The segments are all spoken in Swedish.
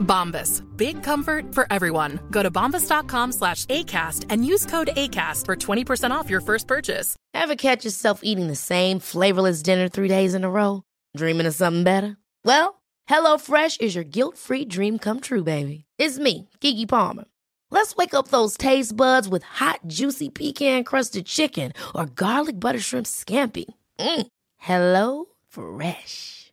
Bombas. Big comfort for everyone. Go to bombas.com slash ACAST and use code ACAST for 20% off your first purchase. Ever catch yourself eating the same flavorless dinner three days in a row? Dreaming of something better? Well, HelloFresh is your guilt-free dream come true, baby. It's me, Kiki Palmer. Let's wake up those taste buds with hot, juicy pecan-crusted chicken or garlic butter shrimp scampi. Mm. Hello Fresh.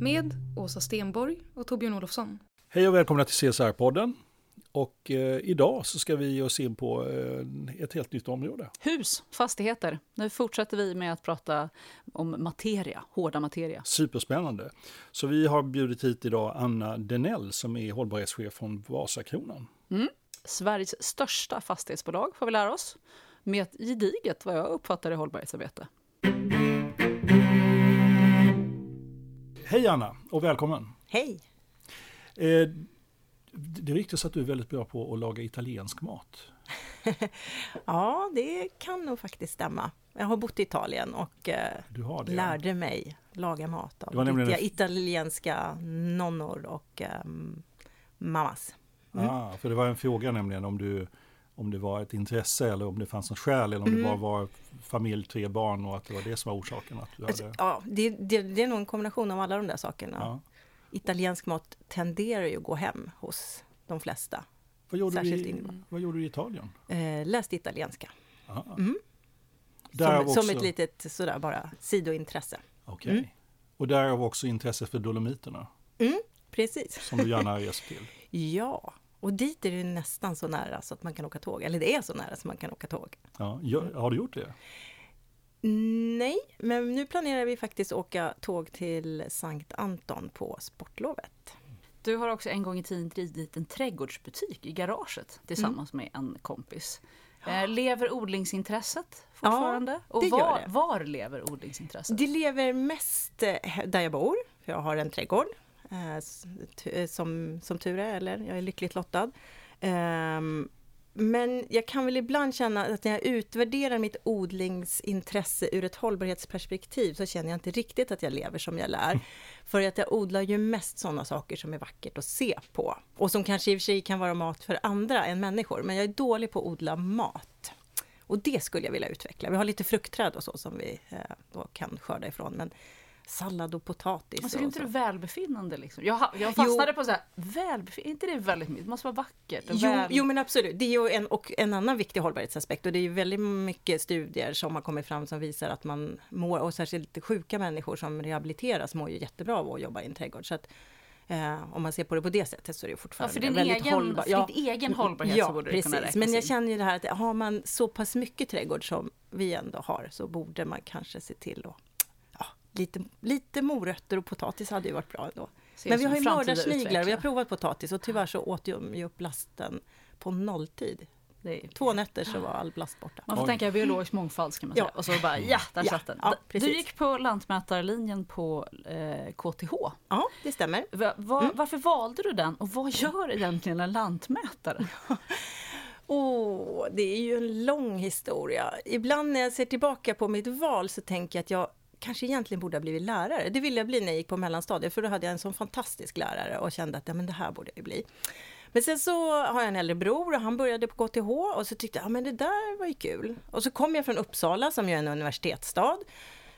med Åsa Stenborg och Torbjörn Olofsson. Hej och välkomna till CSR-podden. Och eh, idag så ska vi ge oss in på eh, ett helt nytt område. Hus, fastigheter. Nu fortsätter vi med att prata om materia, hårda materia. Superspännande. Så vi har bjudit hit idag Anna Denell som är hållbarhetschef från Vasakronan. Sveriges största fastighetsbolag får vi lära oss. Med ett gediget, vad jag uppfattar det, hållbarhetsarbete. Hej Anna och välkommen. Hej! Eh, det ryktas att du är väldigt bra på att laga italiensk mat. Ja, det kan nog faktiskt stämma. Jag har bott i Italien och eh, det. lärde mig laga mat av riktiga en- italienska nonnor och ehm, mammas. Ah, för det var en fråga nämligen om du om det var ett intresse eller om det fanns något skäl eller om det bara var familj, tre barn och att det var det som var orsaken. Att du Alltså, hade, Ja, det, det, det är nog en kombination av alla de där sakerna. ja. Italiensk mat tenderar ju att gå hem hos de flesta. vad, gjorde du särskilt i, yngre. vad gjorde du i Italien? Eh, läst italienska. Aha. Mm. Som, som också- ett litet sådär bara sidointresse. Okej. Mm. Och därav också intresse för Dolomiterna Precis. som du gärna reser till. Ja, och dit är det nästan så nära så att man kan åka tåg. Eller det är så nära så man kan åka tåg. Ja, gör- har du gjort det? Nej, men nu planerar vi faktiskt åka tåg till Sankt Anton på sportlovet. Du har också en gång i tiden drivit en trädgårdsbutik i garaget tillsammans med en kompis. Eh, lever odlingsintresset fortfarande? och det gör var, det. var lever odlingsintresset? Det lever mest eh, där jag bor, för jag har en trädgård. Eh, eh, Som, som tur är, eller jag är lyckligt lottad. Ehm, Men jag kan väl ibland känna att när jag utvärderar mitt odlingsintresse ur ett hållbarhetsperspektiv så känner jag inte riktigt att jag lever som jag lär. För att jag odlar ju mest sådana saker som är vackert att se på. Och som kanske i och för sig kan vara mat för andra än människor. Men jag är dålig på att odla mat. Och det skulle jag vilja utveckla. Vi har lite fruktträd och så som vi eh, då kan skörda ifrån. Men sallad och potatis. Alltså, är inte det välbefinnande? Liksom? Jag, jag fastnade på så här, välbefinnande, är inte det väldigt mycket? Det måste vara vackert. och Jo, väl... jo men absolut, det är ju en, och en annan viktig hållbarhetsaspekt och det är ju väldigt mycket studier som har kommit fram som visar att man mår, och särskilt sjuka människor som rehabiliteras mår ju jättebra av att jobba i en trädgård. Så att, eh, om man ser på det på det sättet så är det Ja, fortfarande för din väldigt egen, hållbar. för din egen hållbarhet ja, så borde det precis. kunna räknas Men jag känner ju det här att har man så pass mycket trädgård som vi ändå har så borde man kanske se till att ja, lite, lite morötter och potatis hade ju varit bra ändå. Men vi har ju mördarsniglar, vi har provat potatis och tyvärr så åt ju ju upp lasten på nolltid. Det är- Två nätter så var all plast borta. Man får Oj. tänka biologisk mångfald ska man Ja. säga. Och så bara ja, där Ja, satt den. ja, du gick på lantmätarlinjen på eh, KTH. Ja, det stämmer. Va, va, Mm. Varför valde du den och vad gör egentligen en lantmätare? Åh, det är ju en lång historia. Ibland när jag ser tillbaka på mitt val så tänker jag att jag kanske egentligen borde ha blivit lärare. Det ville jag bli när jag gick på mellanstadiet, för då hade jag en sån fantastisk lärare och kände att ja, men det här borde jag bli. Men sen så har jag en äldre bror och han började på KTH och så tyckte jag, ja men det där var ju kul. Och så kom jag från Uppsala som ju är en universitetsstad.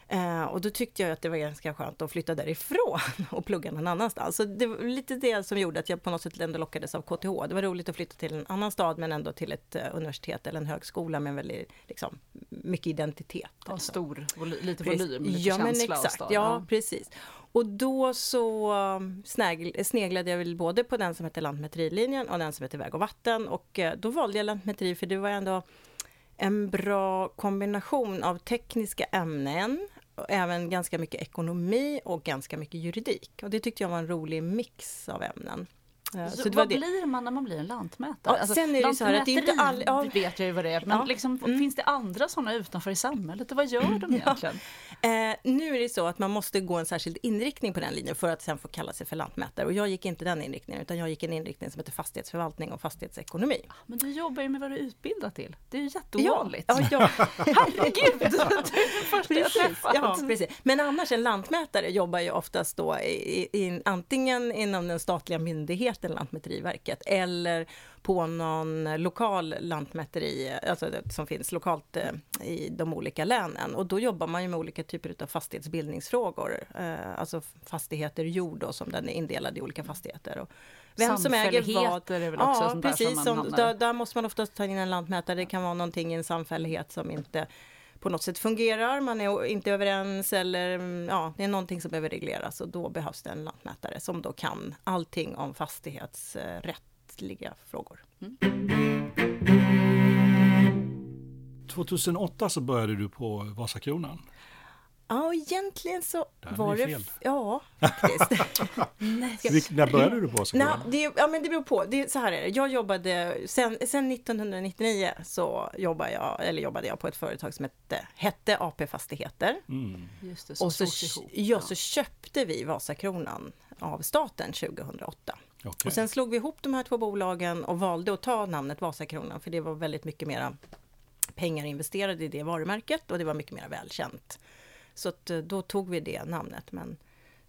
Eh, och då tyckte jag att det var ganska skönt att flytta därifrån och plugga någon annanstans. Så det var lite det som gjorde att jag på något sätt ändå lockades av KTH. Det var roligt att flytta till en annan stad men ändå till ett uh, universitet eller en högskola med väldigt liksom, mycket identitet. Ja, stor, voly, lite Precis. volym, lite ja, känsla men exakt, stad. Ja, precis. Och då så um, sneglade jag väl både på den som hette Lantmäterilinjen och den som hette Väg och vatten. Och uh, då valde jag Lantmäteri för det var ändå en bra kombination av tekniska ämnen och även ganska mycket ekonomi och ganska mycket juridik. Och det tyckte jag var en rolig mix av ämnen. Så, så det vad det. blir man när man blir en lantmätare? Ja, sen är det så här att det är inte all- ja. vet jag ju vad det är, men Ja. liksom, Mm. finns det andra sådana utanför i samhället? Och vad gör de egentligen? Eh, nu är det så att man måste gå en särskild inriktning på den linjen för att sen få kalla sig för lantmätare. Och jag gick inte den inriktningen, utan jag gick en inriktning som heter fastighetsförvaltning och fastighetsekonomi. Men du jobbar ju med vad du är utbildad till. Det är ju jätteovanligt. Ja, ja, Herregud! Du är den första jag precis, träffat. ja, precis. Men annars, en lantmätare jobbar ju oftast då i, i, antingen inom den statliga myndigheten Lantmäteriverket eller på någon lokal lantmäteri, alltså som finns lokalt eh, i de olika länen. Och då jobbar man ju med olika typer av fastighetsbildningsfrågor, eh, alltså fastigheter, jord då, som den är indelad i olika fastigheter. Och vem som äger vad. Är väl också Ja, sånt där precis. som Som, där, där måste man oftast ta in en lantmätare. Det kan vara någonting i en samfällighet som inte på något sätt fungerar, man är inte överens eller mm, ja, det är någonting som behöver regleras och då behövs det en lantmätare som då kan allting om fastighetsrättsliga frågor. 2008 så började du på Vasakronan. Ja, och egentligen så Där var det... fel. Ja, faktiskt. Vilk, när började du på Nej, Vasakronan? det, ja, men det beror på. Det, är- så här är det. Jag jobbade, sen, sen 1999 så jobbade jag, eller jobbade jag på ett företag som hette, hette AP Fastigheter. Mm. Just det, som Och så, ihop. ja, så köpte vi Vasakronan av staten 2008. Okej. Och sen slog vi ihop de här två bolagen och valde att ta namnet Vasakronan för det var väldigt mycket mera pengar investerade i det varumärket och det var mycket mer välkänt. Så att, eh, då tog vi det namnet. Men,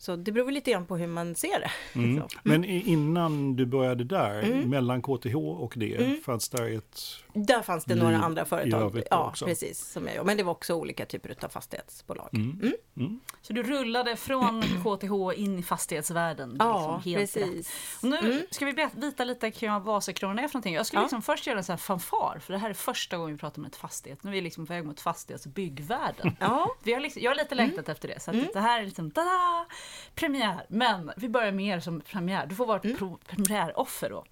så det beror lite grann på hur man ser det. Mm. Så. Men innan du började där, Mm. mellan KTH och det, fanns där ett... Där fanns det några andra företag. Ja, också. precis. Som jag, men det var också olika typer av fastighetsbolag. Mm. Mm. Så du rullade från KTH in i fastighetsvärlden? Ja, liksom, precis. Och nu Mm. ska vi vita lite kring vad Vasakronan är för någonting. Jag skulle Ja. liksom först göra en sån här fanfar, för det här är första gången vi pratar om ett fastighet. Nu är vi liksom på väg mot fastighetsbyggvärlden. Ja, Vi har liksom, jag har lite längtat efter det, så att det här är liksom tada, premiär. Men vi börjar mer som premiär. Du får vara ett pro- premiäroffer då.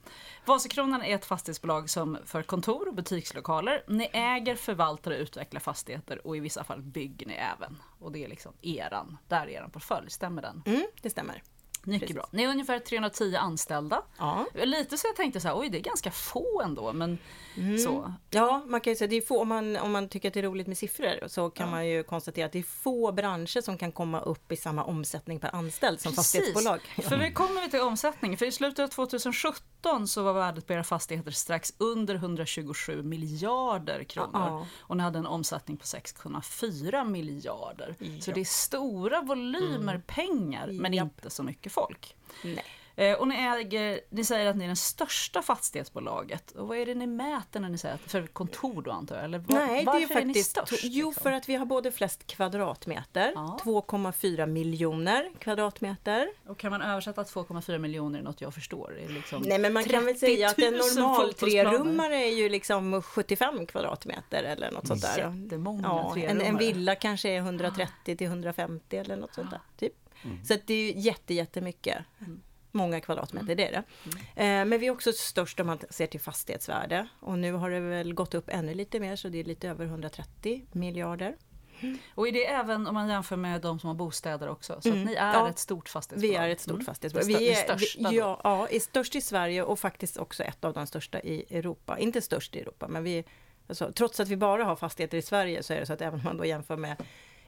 Vasakronan är ett fastighetsbolag som för kontor och butikslokaler. Ni äger, förvaltar och utvecklar fastigheter och i vissa fall bygger ni även. Och det är liksom eran, där är eran portfölj, stämmer den? mm, det stämmer. Mycket Precis. bra. Ni är ungefär 310 anställda. Ja. Lite så jag tänkte så här, oj det är ganska få ändå, men så. Ja, man kan ju säga det är få, om man, om man tycker att det är roligt med siffror så kan man ju konstatera att det är få branscher som kan komma upp i samma omsättning per anställd som fastighetsbolag. För vi kommer vi till omsättning. För i slutet av 2017 så var värdet på era fastigheter strax under 127 miljarder kronor. Ja. Och ni hade en omsättning på 6,4 miljarder. Så det är stora volymer pengar men Japp. inte så mycket folk. Nej. Eh, Och ni, äger, ni säger att ni är det största fastighetsbolaget. Och vad är det ni mäter när ni säger att, för kontor då antar jag? Eller var, Nej, det varför är ju faktiskt... ni störst? jo, liksom? för att vi har både flest kvadratmeter, Ja. 2,4 miljoner kvadratmeter. Och kan man översätta 2,4 miljoner i något jag förstår? Är det liksom Nej, men man kan väl 30 säga att en 000 normal trerummare är ju liksom 75 kvadratmeter eller något sånt där. Jättemånga Ja, en, en villa kanske är 130 till 150 eller något sånt där. Typ. Så att det är ju jätte, jättemycket. Många kvadratmeter, det är det. Eh, men vi är också störst om man ser till fastighetsvärde. Och nu har det väl gått upp ännu lite mer, så det är lite över 130 miljarder. Och är det även om man jämför med de som har bostäder också? Så att ni är Ja. ett stort fastighetsbolag? Vi är ett stort Mm. fastighetsbolag. Det stö- Vi är, största vi, ja, ja, är störst i Sverige och faktiskt också ett av de största i Europa. Inte störst i Europa, men vi, alltså, trots att vi bara har fastigheter i Sverige så är det så att även om man då jämför med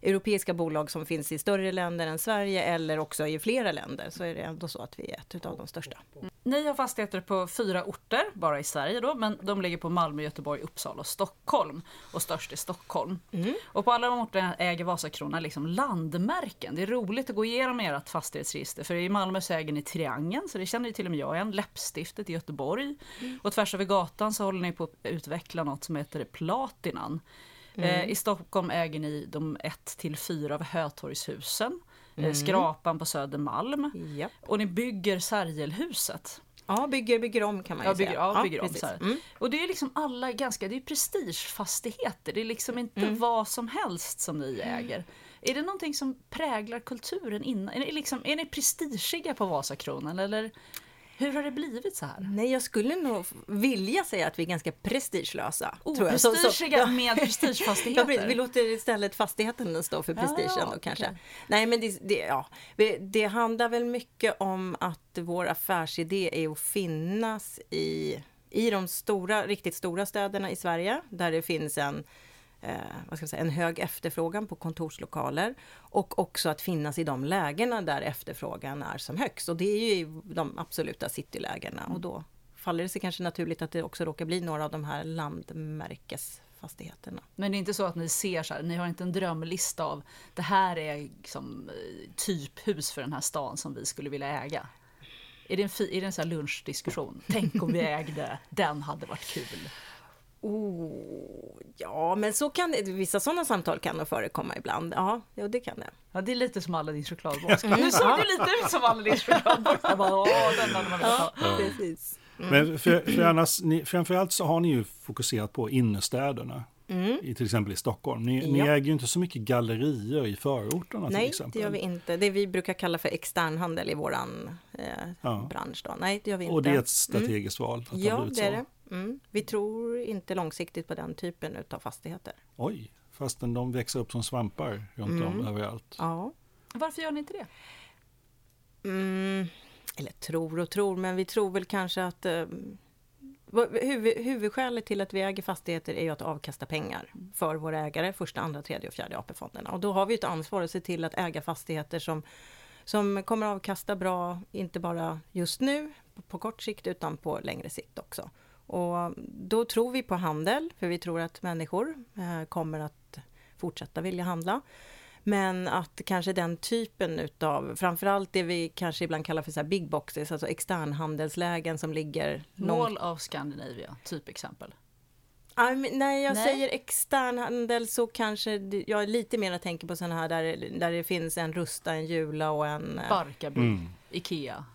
europeiska bolag som finns i större länder än Sverige eller också i flera länder så är det ändå så att vi är ett av de största. Ni har fastigheter på fyra orter, bara i Sverige då, men de ligger på Malmö, Göteborg, Uppsala och Stockholm. Och störst är Stockholm. Mm. Och på alla de orterna äger Vasakronan liksom landmärken. Det är roligt att gå igenom ert fastighetsregister, för i Malmö så äger ni Triangeln, så det känner ju till och med jag igen. Läppstiftet i Göteborg. Mm. Och tvärs över gatan så håller ni på att utveckla något som heter Platinan. Eh, I Stockholm äger ni de 1 till 4 av Hötorgshusen. Mm. Eh, Skrapan på Södermalm. Japp. Och ni bygger Sergelhuset. Ja, bygger, bygger om kan man ju Ja, bygger, säga. ja, bygger om precis. så. Mm. Och det är liksom alla ganska, det är prestigefastigheter. Det är liksom inte vad som helst som ni äger. Är det någonting som präglar kulturen innan? Är ni, liksom, är ni prestigeiga på Vasakronan eller hur har det blivit så här? Nej, jag skulle nog vilja säga att vi är ganska prestigelösa. Oprestigeiga ja. med prestigefastigheter? vi låter istället fastigheten stå för prestigen ja, då kanske. okej. Nej men det, det, ja, det handlar väl mycket om att vår affärsidé är att finnas i, i de stora, riktigt stora städerna i Sverige där det finns en Eh, vad ska jag säga, en hög efterfrågan på kontorslokaler och också att finnas i de lägena där efterfrågan är som högst. Och det är ju i de absoluta citylägena och då faller det sig kanske naturligt att det också råkar bli några av de här landmärkesfastigheterna. Men det är inte så att ni ser så här, ni har inte en drömlista av det här är liksom eh, typhus för den här stan som vi skulle vilja äga. Är det en, fi, är det en så här lunchdiskussion? Tänk om vi ägde, den hade varit kul. Oh, ja, men så kan det, vissa sådana samtal kan nog förekomma ibland. Ja, jo, det kan det. Ja, det är lite som Aladdins chokladbox. Nu såg det lite ut som Aladdins chokladbox. Jag bara, åh, den hade man velat ha. Precis. Men för, för annars, ni, framförallt så har ni ju fokuserat på innerstäderna. I till exempel i Stockholm. Ni, ni Ja. äger ju inte så mycket gallerier i förorterna till Nej, exempel. det gör vi inte. Det vi brukar kalla för externhandel i våran eh, Ja. bransch. Då. Nej, det gör vi inte. Och det är ett strategiskt val. Att det har Ja, det är så. det. Mm. Vi tror inte långsiktigt på den typen av fastigheter. Oj, fastän de växer upp som svampar runt om överallt. Mm. Ja. Varför gör ni inte det? Mm, eller tror och tror, men vi tror väl kanske att eh, huvud, huvudskälet till att vi äger fastigheter är ju att avkasta pengar för våra ägare, första, andra, tredje och fjärde AP-fonderna. Och då har vi ett ansvar att se till att äga fastigheter som, som kommer avkasta bra, inte bara just nu på, på kort sikt utan på längre sikt också. Och då tror vi på handel, för vi tror att människor eh, kommer att fortsätta vilja handla. Men att kanske den typen utav, framförallt det vi kanske ibland kallar för så här big boxes, alltså externhandelslägen som ligger Mall of Scandinavia, typexempel. Ah, men när jag Nej. säger externhandel så kanske jag lite mer tänker på sådana här där, där det finns en Rusta, en Jula och en eh, Barkarby, Mm. Ikea.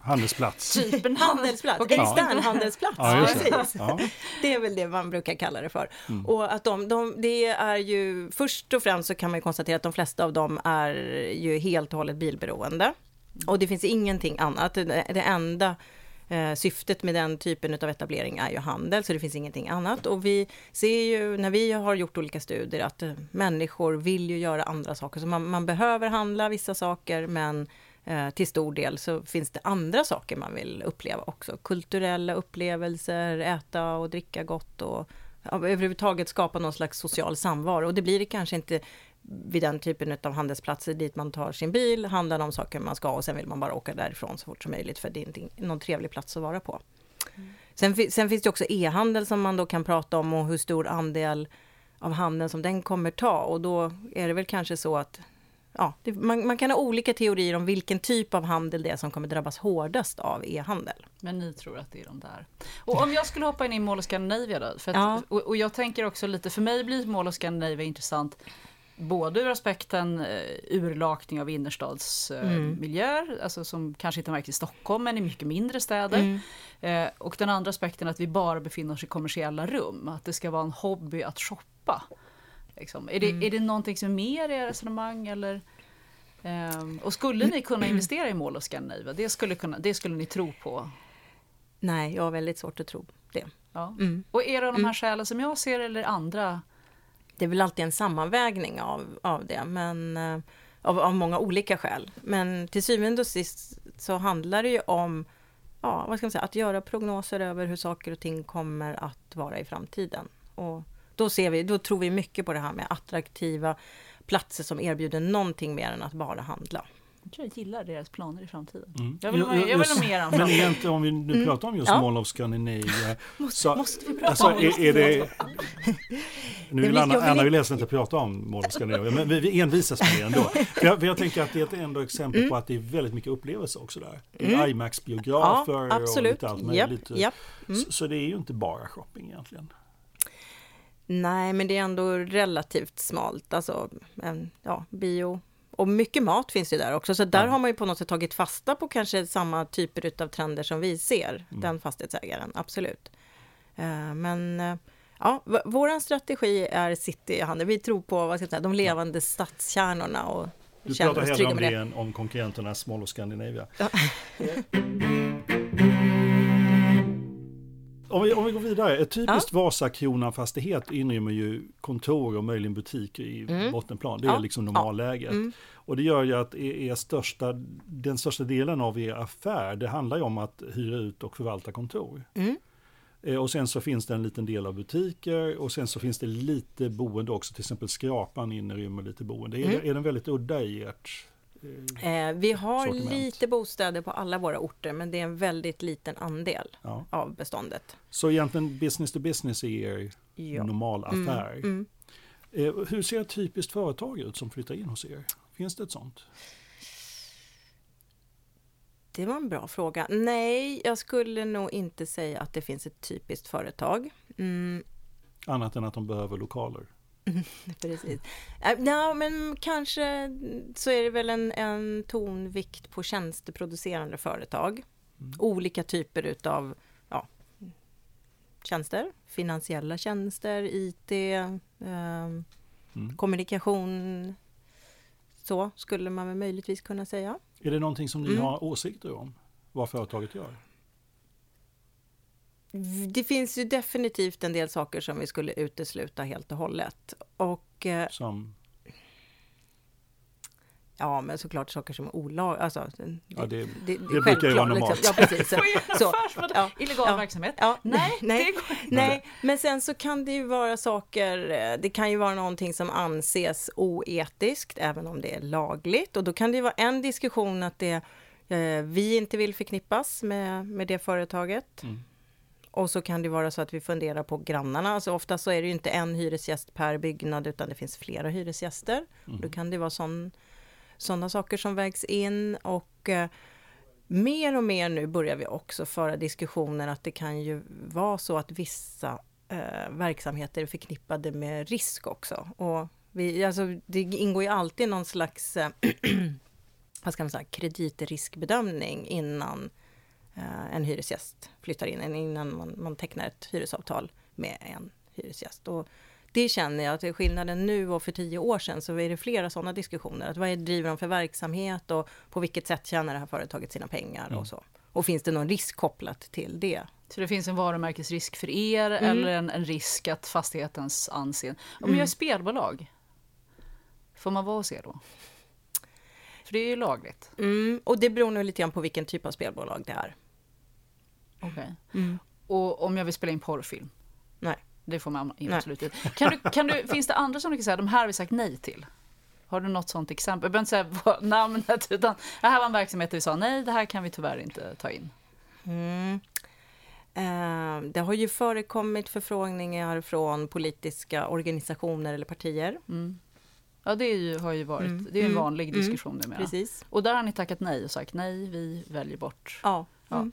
Handelsplats. Typ en handelsplats, Okej. externhandelsplats. Ja, just det. precis. Ja. Det är väl det man brukar kalla det för. Mm. Och att de, de, det är ju, först och främst så kan man ju konstatera att de flesta av dem är ju helt och hållet bilberoende. Och det finns ingenting annat. Det, enda eh, syftet med den typen av etablering är ju handel, så det finns ingenting annat. Och vi ser ju när vi har gjort olika studier att eh, människor vill ju göra andra saker. Så man, man behöver handla vissa saker, men till stor del så finns det andra saker man vill uppleva också. Kulturella upplevelser, äta och dricka gott och överhuvudtaget skapa någon slags social samvaro. Och det blir det kanske inte vid den typen av handelsplatser dit man tar sin bil, handlar de saker man ska och sen vill man bara åka därifrån så fort som möjligt för det är inte någon trevlig plats att vara på. Sen, fi- sen finns det också e-handel som man då kan prata om och hur stor andel av handeln som den kommer ta och då är det väl kanske så att ja, det, man, man kan ha olika teorier om vilken typ av handel det är som kommer drabbas hårdast av e-handel. Men ni tror att det är de där. Och om jag skulle hoppa in i Mall of Scandinavia då? Att, Ja. och, och jag tänker också lite, för mig blir Mall of Scandinavia intressant både ur aspekten eh, urlakning av innerstadsmiljöer, alltså som kanske inte märks i Stockholm men i mycket mindre städer. Eh, och den andra aspekten att vi bara befinner oss i kommersiella rum, att det ska vara en hobby att shoppa. Liksom. Är, det, är det någonting som är mer i era resonemang eller? Ehm, och skulle ni kunna investera i Mall of Scandinavia? Det skulle, kunna, det skulle ni tro på? Nej, jag har väldigt svårt att tro det. Ja. Mm. Och är det de här skälen som jag ser eller andra? Det är väl alltid en sammanvägning av, av det, men eh, av, av många olika skäl. Men till syvende och sist så handlar det ju om ja, vad ska man säga, att göra prognoser över hur saker och ting kommer att vara i framtiden. Och då, ser vi, då tror vi mycket på det här med attraktiva platser som erbjuder någonting mer än att bara handla. Jag gillar deras planer i framtiden. Mm. Jag vill, ha- jag vill just- ha mer om Men egentligen om vi nu pratar om just Ja. Mall of Scandinavia. så, måste vi prata alltså, om är, är det... Nu vill Anna, jag Anna vill inte- helst inte prata om Mall of Scandinavia, men vi, vi envisas med det ändå. För jag, för jag tänker att det är ett ändå exempel Mm. på att det är väldigt mycket upplevelser också där. Det är IMAX-biografer Ja, och absolut. lite allt möjligt. japp. Mm. Så, så det är ju inte bara shopping egentligen. Nej, men det är ändå relativt smalt. Alltså, en, ja, bio. Och mycket mat finns ju där också, så där Ja. har man ju på något sätt tagit fasta på kanske samma typer av trender som vi ser, den fastighetsägaren, absolut. Eh, Men eh, ja, v- våran strategi är cityhandel. Vi tror på vad ska jag säga, de levande stadskärnorna och Du pratar hellre om det. än om konkurrenterna Small och Scandinavia. Ja. Om vi, om vi går vidare, ett typiskt Vasakronan-fastighet inrymmer ju kontor och möjligen butiker i bottenplan. Det är Mm. Ja. liksom normalläget. Mm. Och det gör ju att er, er största, den största delen av er affär, det handlar ju om att hyra ut och förvalta kontor. Mm. Eh, Och sen så finns det en liten del av butiker och sen så finns det lite boende också, till exempel Skrapan inrymmer lite boende. Är, Mm. är den väldigt udda i ert? Eh, vi har Sortiment. lite bostäder på alla våra orter, men det är en väldigt liten andel Ja. av beståndet. Så egentligen business to business är er Ja. normal affär. Mm. Eh, Hur ser ett typiskt företag ut som flyttar in hos er? Finns det ett sånt? Det var en bra fråga. Nej, jag skulle nog inte säga att det finns ett typiskt företag. Mm, Annat än att de behöver lokaler. precis. Äh, ja, men kanske så är det väl en, en tonvikt på tjänsteproducerande företag. Olika typer utav ja, tjänster, finansiella tjänster, IT, ehm, kommunikation. Så skulle man väl möjligtvis kunna säga. Är det någonting som ni Mm. har åsikter om? Vad företaget gör? Det finns ju definitivt en del saker som vi skulle utesluta helt och hållet. Och eh, Som, ja, men såklart saker som är olagliga. Alltså, det, Ja, det- det, det brukar ju vara normalt. Ja, precis. Så, ja, illegal ja, verksamhet. Ja, Nej, nej, nej, men sen så kan det ju vara saker, eh, det kan ju vara någonting som anses oetiskt, även om det är lagligt. Och då kan det ju vara en diskussion att det, eh, vi inte vill förknippas med, med det företaget. Mm. Och så kan det vara så att vi funderar på grannarna. Alltså ofta så är det ju inte en hyresgäst per byggnad, utan det finns flera hyresgäster. Mm. Då kan det vara sådana saker som vägs in. Och eh, mer och mer nu börjar vi också föra diskussioner att det kan ju vara så att vissa eh, verksamheter är förknippade med risk också. Och vi, alltså, det ingår ju alltid någon slags eh, vad ska man säga, kreditriskbedömning innan en hyresgäst flyttar in, innan man, man tecknar ett hyresavtal med en hyresgäst. Och det känner jag att skillnaden nu och för tio år sedan så är det flera sådana diskussioner. Att vad är- driver de för verksamhet och på vilket sätt tjänar det här företaget sina pengar och så. Och finns det någon risk kopplat till det? Så det finns en varumärkesrisk för er Mm. eller en, en risk att fastighetens anseende... Om jag är spelbolag, får man vara hos er då? För det är ju lagligt. Mm, och det beror nog lite grann på vilken typ av spelbolag det är. Okej. Mm. Och om jag vill spela in porrfilm? Nej. Det får man Nej. absolut inte. Kan du, kan du, finns det andra som du kan säga, de här har vi sagt nej till? Har du något sånt exempel? Jag behöver inte säga vad- namnet, utan det här var en verksamhet där vi sa nej, det här kan vi tyvärr inte ta in. Mm. Eh, det har ju förekommit förfrågningar från politiska organisationer eller partier. Ja, det ju, har ju varit, Mm. det är en Mm. vanlig Mm. diskussion numera. Precis. Och där har ni tackat nej och sagt nej, vi väljer bort. Ja. Ja.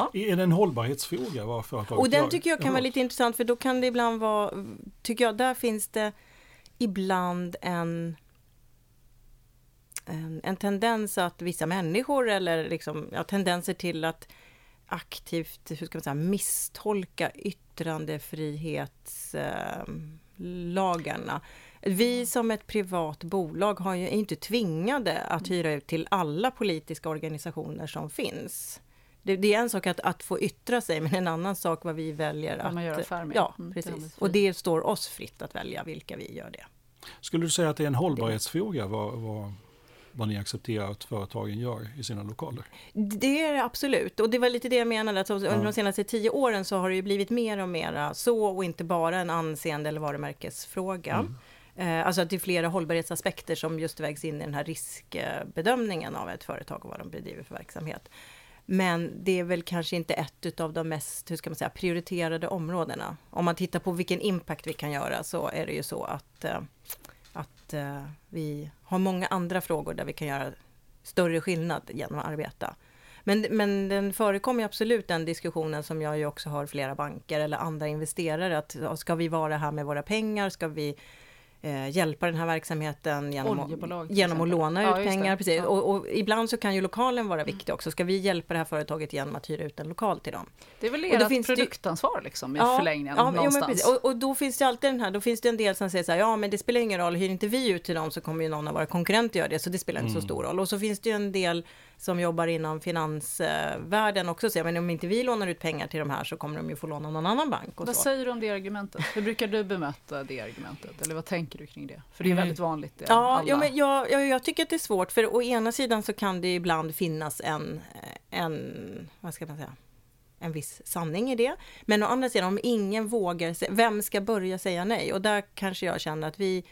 Mm. är det en hållbarhetsfråga vad företaget Och den gör? tycker jag kan Ja. vara lite intressant för då kan det ibland vara, tycker jag, där finns det ibland en en, en tendens att vissa människor eller liksom, ja, tendenser till att aktivt hur ska man säga, misstolka yttrandefrihetslagarna. Vi som ett privat bolag har ju, är inte tvingade att hyra ut till alla politiska organisationer som finns. Det, det är en sak att, att få yttra sig, men en annan sak vad vi väljer Vad att... man gör affär med. Ja, Mm, precis. Och det står oss fritt att välja vilka vi gör det. Skulle du säga att det är en hållbarhetsfråga vad, vad, vad ni accepterar att företagen gör i sina lokaler? Det är det absolut. Och det var lite det jag menade, att under Ja. de senaste tio åren så har det ju blivit mer och mer så och inte bara en anseende eller varumärkesfråga. Eh, Alltså att det är flera hållbarhetsaspekter som just vägs in i den här riskbedömningen av ett företag och vad de bedriver för verksamhet. Men det är väl kanske inte ett av de mest, hur ska man säga, prioriterade områdena. Om man tittar på vilken impact vi kan göra så är det ju så att, eh, att eh, vi har många andra frågor där vi kan göra större skillnad genom att arbeta. Men, men den förekommer ju absolut den diskussionen som jag ju också har flera banker eller andra investerare att ska vi vara här med våra pengar? Ska vi eh, hjälpa den här verksamheten genom, Oljebolag, genom att låna Ja, ut pengar. Precis. Ja. Och, och ibland så kan ju lokalen vara viktig också. Ska vi hjälpa det här företaget genom att hyra ut en lokal till dem? Det är väl Och då ert finns det ju- produktansvar liksom, i förlängningen ja, jo, men någonstans. precis. och, och då finns det alltid den här, då finns det en del som säger så här, ja men det spelar ingen roll, hyr inte vi ut till dem så kommer ju någon av våra konkurrenter göra det, så det spelar inte så stor roll. Och så finns det ju en del som jobbar inom finansvärlden också, säger, men om inte vi lånar ut pengar till de här så kommer de ju få låna någon annan bank. Och Vad så. säger du om det argumentet? Hur brukar du bemöta det argumentet? Eller vad tänker du kring det? För det är väldigt vanligt. Det, Mm. Ja, alla. ja, men jag, jag, jag tycker att det är svårt, för å ena sidan så kan det ibland finnas en, en vad ska man säga, en viss sanning i det. Men å andra sidan, om ingen vågar, vem ska börja säga nej? Och där kanske jag känner att vi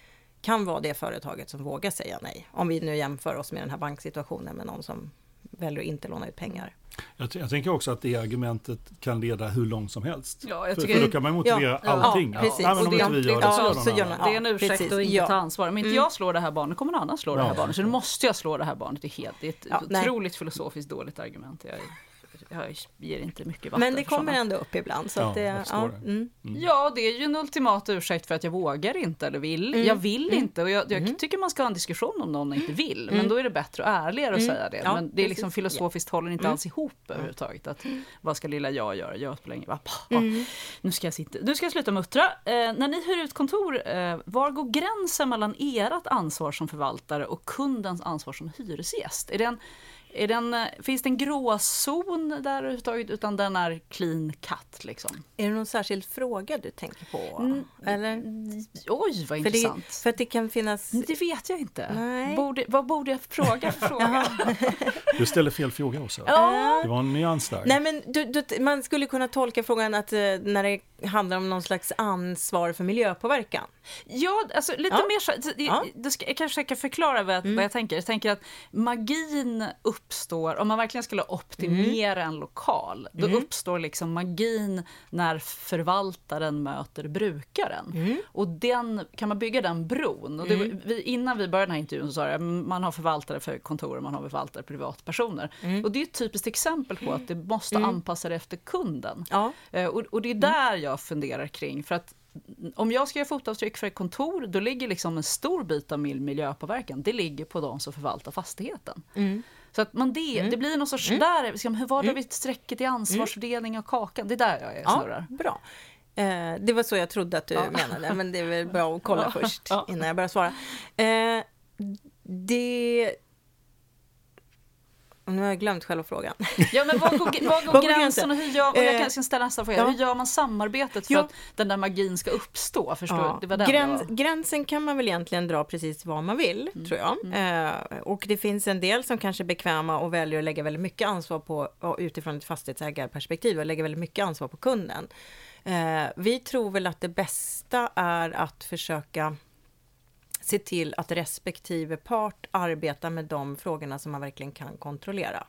kan vara det företaget som vågar säga nej. Om vi nu jämför oss med den här banksituationen med någon som väljer att inte låna ut pengar. Jag, jag tänker också att det argumentet kan leda hur långt som helst. Ja, jag för, tycker- för då kan man motivera Ja, allting. ja, precis. Nej, men Och om det- inte vi gör det ja, så gör Det är en ursäkt precis. att inte Ja. ta ansvar. Om inte Mm. jag slår det här barnet kommer någon annan slå det här Ja. barnet. Så nu måste jag slå det här barnet. Det är, helt, det är ett Ja, nej. otroligt filosofiskt dåligt argument. Jag, jag ger inte mycket vatten Men det kommer såna. ändå upp ibland. Så Ja, att det, förstår det. mm. Ja, det är ju en ultimat ursäkt för att jag vågar inte eller vill. Mm. Jag vill inte och jag, jag tycker man ska ha en diskussion om någon inte vill. Men då är det bättre och ärligare att Mm. säga det. Ja, men det är liksom precis. filosofiskt håller inte Mm. alls ihop överhuvudtaget. Att, vad ska lilla jag göra? Jag spelar ingen roll. Mm. Nu ska jag sitta. Nu ska jag sluta muttra. Eh, när ni hyr ut kontor, eh, var går gränsen mellan ert ansvar som förvaltare och kundens ansvar som hyresgäst? Är den, är den, eh, finns det en gråzon där överhuvudtaget? Utan den är clean cut liksom? Är det någon särskild fråga du tänker på? Mm. Eller? Oj, vad För det, intressant. för att det kan finnas... Det vet jag inte. Nej. Borde, vad borde jag fråga för fråga? Du ställer fel fråga också. ja. Det var en nyans där. Nej, men du, du, man skulle kunna tolka frågan att eh, när det handlar om någon slags ansvar för miljöpåverkan. ja, alltså lite Ja. mer så. Det, Ja. det ska, jag kanske ska förklara vad jag, vad jag tänker. Jag tänker att magin uppstår, om man verkligen skulle optimera en lokal, då uppstår liksom magin när förvaltaren möter brukaren. Och den, kan man bygga den bron? Och det, var- vi, innan vi började den här intervjun så sa jag man har förvaltare för kontor och man har förvaltare för privatpersoner. Och det är ett typiskt exempel på att det måste anpassa det efter kunden. Ja. Eh, Och, och det är där jag funderar kring. För att om jag ska göra fotavtryck för ett kontor, då ligger liksom en stor bit av min miljöpåverkan, det ligger på de som förvaltar fastigheten. Så att man det, det blir någon sorts, där, liksom, hur var det vid strecket i ansvarsfördelning av kakan? Det är där jag är Ja, snurrar. bra. Eh, det var så jag trodde att du menade, men det är väl bra att kolla först Ja. innan jag börjar svara. Eh, det... Nu har jag glömt själva frågan. Ja, men var går, var går går gränsen och hur gör, och jag Eh, kan ställa nästa fråga, ja. hur gör man samarbetet för Ja. att den där magin ska uppstå? Förstår Ja. Det var den Gräns, gränsen kan man väl egentligen dra precis var man vill, Mm. tror jag. Eh, och det finns en del som kanske är bekväma och väljer att lägga väldigt mycket ansvar på, utifrån ett fastighetsägarperspektiv, och lägga väldigt mycket ansvar på kunden. Eh, vi tror väl att det bästa är att försöka se till att respektive part arbetar med de frågorna som man verkligen kan kontrollera.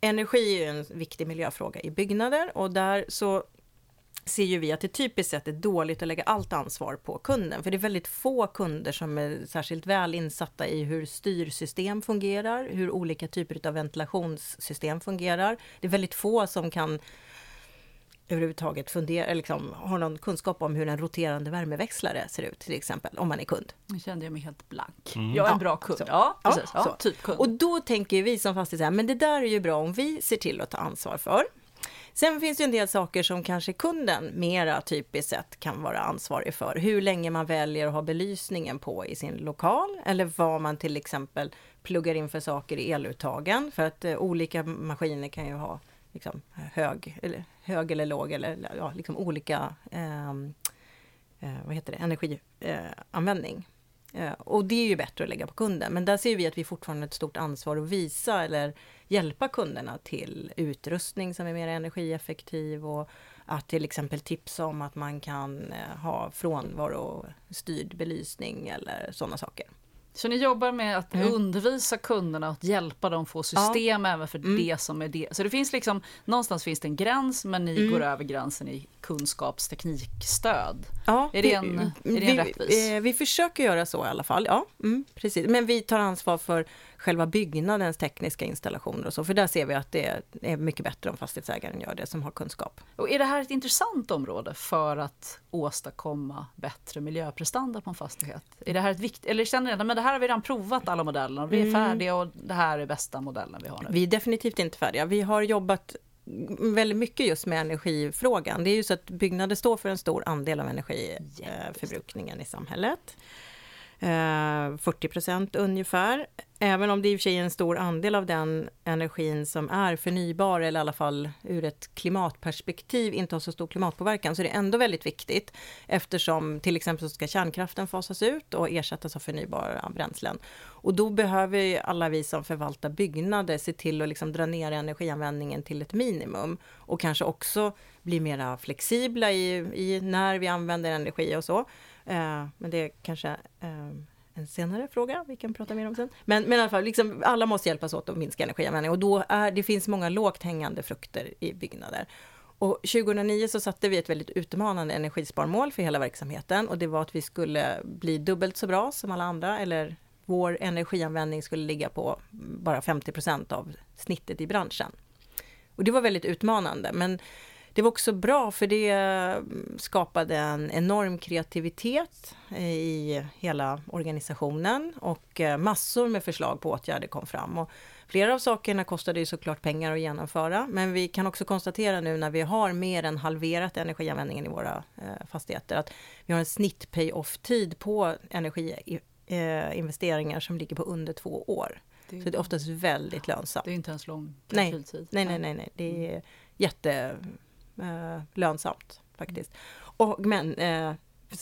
Energi är ju en viktig miljöfråga i byggnader och där så ser ju vi att det typiskt sett är dåligt att lägga allt ansvar på kunden. För det är väldigt få kunder som är särskilt väl insatta i hur styrsystem fungerar, hur olika typer av ventilationssystem fungerar. Det är väldigt få som kan överhuvudtaget fundera, liksom, har någon kunskap om hur en roterande värmeväxlare ser ut, till exempel, om man är kund. Nu kände jag mig helt blank. Mm. Jag är en Ja, bra kund. så. Ja, Ja, precis. Ja, så. typ kund. Och då tänker vi som fastighetsägare, men det där är ju bra om vi ser till att ta ansvar för. Sen finns det en del saker som kanske kunden mera typiskt sett kan vara ansvarig för. Hur länge man väljer att ha belysningen på i sin lokal eller vad man till exempel pluggar in för saker i eluttagen. För att eh, olika maskiner kan ju ha liksom, hög, eller, hög eller låg eller ja, liksom olika ehm, eh, vad heter det, energianvändning. Eh, och det är ju bättre att lägga på kunden. Men där ser vi att vi fortfarande har ett stort ansvar att visa eller hjälpa kunderna till utrustning som är mer energieffektiv och att till exempel tipsa om att man kan eh, ha frånvarostyrd belysning eller sådana saker. Så ni jobbar med att Mm. undervisa kunderna att hjälpa dem få system även för Mm. det som är det. Så det finns liksom, någonstans finns det en gräns men ni går över gränsen i kunskapsteknikstöd. Ja, Är det en- är det en rättvis? eh, Vi försöker göra så i alla fall, ja. Mm, precis. Men vi tar ansvar för själva byggnadens tekniska installationer och så, för där ser vi att det är mycket bättre om fastighetsägaren gör det som har kunskap. Och är det här ett intressant område för att åstadkomma bättre miljöprestanda på en fastighet? Är det här ett viktigt, eller känner ni att det här har vi redan provat alla modellerna vi är färdiga och det här är bästa modellen vi har nu? Vi är definitivt inte färdiga. Vi har jobbat väldigt mycket just med energifrågan. Det är ju så att byggnader står för en stor andel av energiförbrukningen i samhället. Eh, 40 procent ungefär. Även om det i och för sig är en stor andel av den energin som är förnybar eller i alla fall ur ett klimatperspektiv inte har så stor klimatpåverkan så är det ändå väldigt viktigt eftersom till exempel så ska kärnkraften fasas ut och ersättas av förnybara bränslen. Och då behöver ju alla vi som förvaltar byggnader se till att liksom dra ner energianvändningen till ett minimum och kanske också bli mera flexibla i, i när vi använder energi och så. Eh, men det är kanske eh, en senare fråga, vi kan prata mer om sen. Men, men i alla fall, liksom, alla måste hjälpas åt att minska energianvändning och då är det finns många lågt hängande frukter i byggnader. Och 2009 så satte vi ett väldigt utmanande energisparmål för hela verksamheten och det var att vi skulle bli dubbelt så bra som alla andra eller vår energianvändning skulle ligga på bara 50 procent av snittet i branschen. Och det var väldigt utmanande men det var också bra för det mm, skapade en enorm kreativitet i hela organisationen och eh, massor med förslag på åtgärder kom fram. Och flera av sakerna kostade ju såklart pengar att genomföra men vi kan också konstatera nu när vi har mer än halverat energianvändningen i våra eh, fastigheter att vi har en snitt pay-off-tid på energiinvesteringar som ligger på under två år. Det är, Så det är oftast väldigt lönsamt. det är inte ens lång Nej. kalkyltid. Nej, nej, nej, nej. det är jätte eh, lönsamt faktiskt. Och, men eh,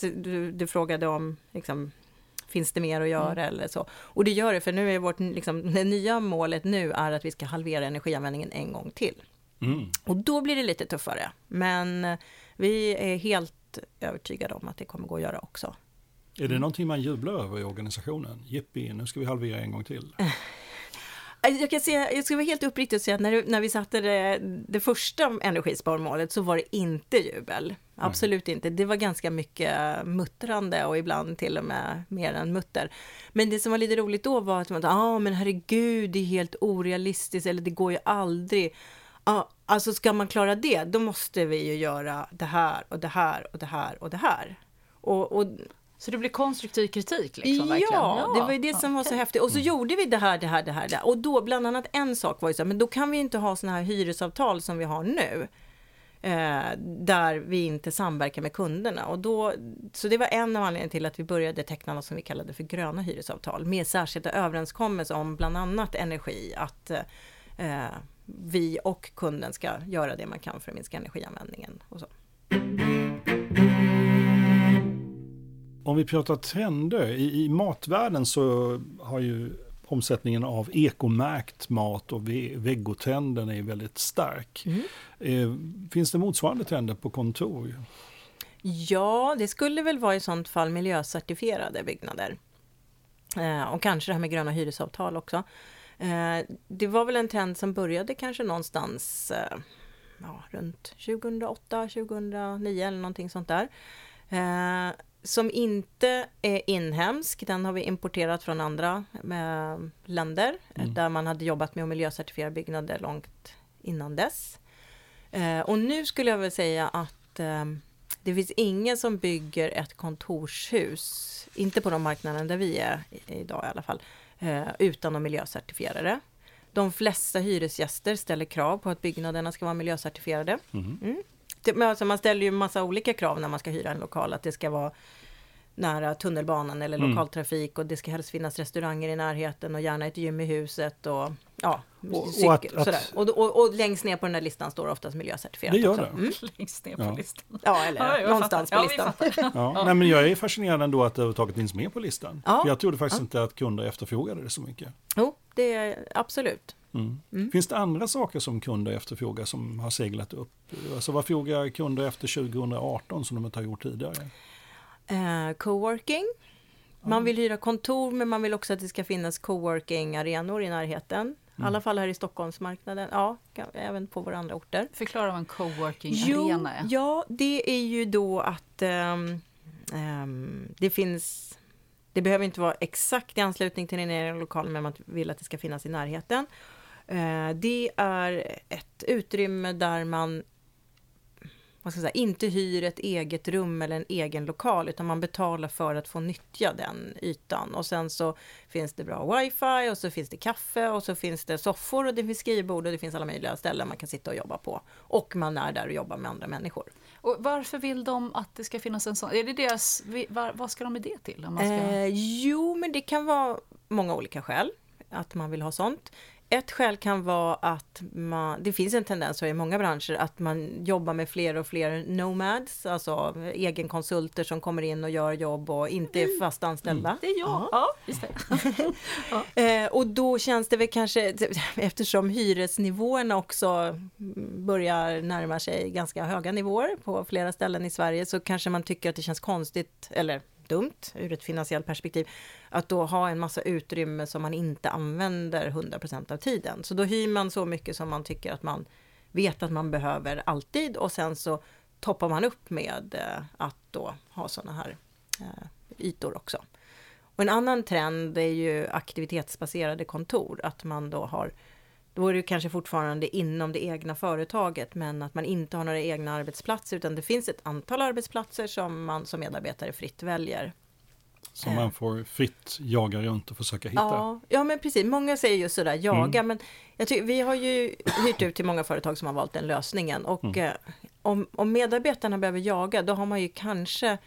du, du frågade om liksom, finns det mer att göra Mm. eller så. Och det gör det, för nu är vårt, liksom, det nya målet nu är att vi ska halvera energianvändningen en gång till. Mm. Och då blir det lite tuffare. Men eh, vi är helt övertygade om att det kommer gå att göra också. Är det någonting man jublar över i organisationen? Jippi, nu ska vi halvera en gång till. Alltså, Jag kan säga, jag ska vara helt uppriktig och säga att när, när vi satte det, det första energisparmålet så var det inte jubel. Absolut inte. Det var ganska mycket muttrande och ibland till och med mer än mutter. Men det som var lite roligt då var att man ja ah, men herregud, det är helt orealistiskt eller det går ju aldrig. Ja, alltså ska man klara det, då måste vi ju göra det här och det här och det här och det här. Och, och Så det blir konstruktiv kritik liksom? verkligen? Ja, det var ju det som var så häftigt. Och så gjorde vi det här, det här, det här, det här. Och då, bland annat en sak var ju så här, men då kan vi inte ha såna här hyresavtal som vi har nu. Eh, där vi inte samverkar med kunderna. Och då, så det var en av anledningarna till att vi började teckna något som vi kallade för gröna hyresavtal. Med särskilda överenskommelser om bland annat energi. Att eh, vi och kunden ska göra det man kan för att minska energianvändningen. Och så. Om vi pratar trender, i, i matvärlden så har ju omsättningen av ekomärkt mat och ve- vegotrenden är väldigt stark. Eh, finns det motsvarande trender på kontor? Ja, det skulle väl vara i sånt fall miljöcertifierade byggnader. Eh, och kanske det här med gröna hyresavtal också. Eh, det var väl en trend som började kanske någonstans ja, runt 2008, 2009 eller någonting sånt där. Som inte är inhemsk, den har vi importerat från andra eh, länder eh, där man hade jobbat med att miljöcertifiera byggnader långt innan dess. Eh, och nu skulle jag väl säga att eh, det finns ingen som bygger ett kontorshus, inte på de marknaden där vi är idag i alla fall, utan att miljöcertifiera det. De flesta hyresgäster ställer krav på att byggnaderna ska vara miljöcertifierade. Mm. Det, alltså man ställer ju massa olika krav när man ska hyra en lokal, att det ska vara nära tunnelbanan eller Mm. lokaltrafik och det ska helst finnas restauranger i närheten och gärna ett gym i huset och ja, Och- och cykel, att- att- sådär. Och, och, och längst ner på den här listan står oftast miljöcertifierat Det gör också. det. Mm. Längst ner på Ja. listan. Ja, eller Ja, jag någonstans fattar. på Ja, listan. Ja. Nej, men jag är fascinerad ändå att det överhuvudtaget finns med på listan. Ja. För jag trodde faktiskt inte att kunder efterfrågade det så mycket. Jo, det är absolut. Mm. Finns det andra saker som kunder efterfrågar som har seglat upp? Alltså vad frågar kunder efter 2018 som de inte har gjort tidigare? Eh, coworking. Man vill hyra kontor men man vill också att det ska finnas coworking-arenor i närheten. I alla fall här i Stockholmsmarknaden. Ja, även på våra andra orter. Förklara vad en coworking Jo, arena är. ja, det är ju då att ehm, ehm, det finns... Det behöver inte vara exakt i anslutning till din egen lokal, men man vill att det ska finnas i närheten. Eh, det är ett utrymme där man vad ska säga, inte hyr ett eget rum eller en egen lokal, utan man betalar för att få nyttja den ytan. Och sen så finns det bra wifi och så finns det kaffe och så finns det soffor och det finns skrivbord och det finns alla möjliga ställen man kan sitta och jobba på. Och man är där och jobbar med andra människor. Och varför vill de att det ska finnas en sån? Är det deras, var, vad ska de med det till? Om man ska... Eh, jo, men det kan vara många olika skäl att man vill ha sånt. Ett skäl kan vara att man, det finns en tendens i många branscher att man jobbar med fler och fler nomads, alltså egenkonsulter som kommer in och gör jobb och inte är fast anställda. det är jag. Ja, just det. Eh, och då känns det väl kanske, eftersom hyresnivåerna också börjar närma sig ganska höga nivåer på flera ställen i Sverige, så kanske man tycker att det känns konstigt, eller dumt ur ett finansiellt perspektiv, att då ha en massa utrymme som man inte använder 100% av tiden. Så då hyr man så mycket som man tycker att man vet att man behöver alltid och sen så toppar man upp med eh, att då ha sådana här eh, ytor också. Och en annan trend är ju aktivitetsbaserade kontor, att man då har då är det kanske fortfarande inom det egna företaget, men att man inte har några egna arbetsplatser, utan det finns ett antal arbetsplatser som man som medarbetare fritt väljer. Som man får fritt jaga runt och försöka hitta. Ja, ja, men precis. Många säger just sådär, jaga, men jag tycker, vi har ju hyrt ut till många företag som har valt den lösningen. Och eh, om, om medarbetarna behöver jaga, då har man ju kanske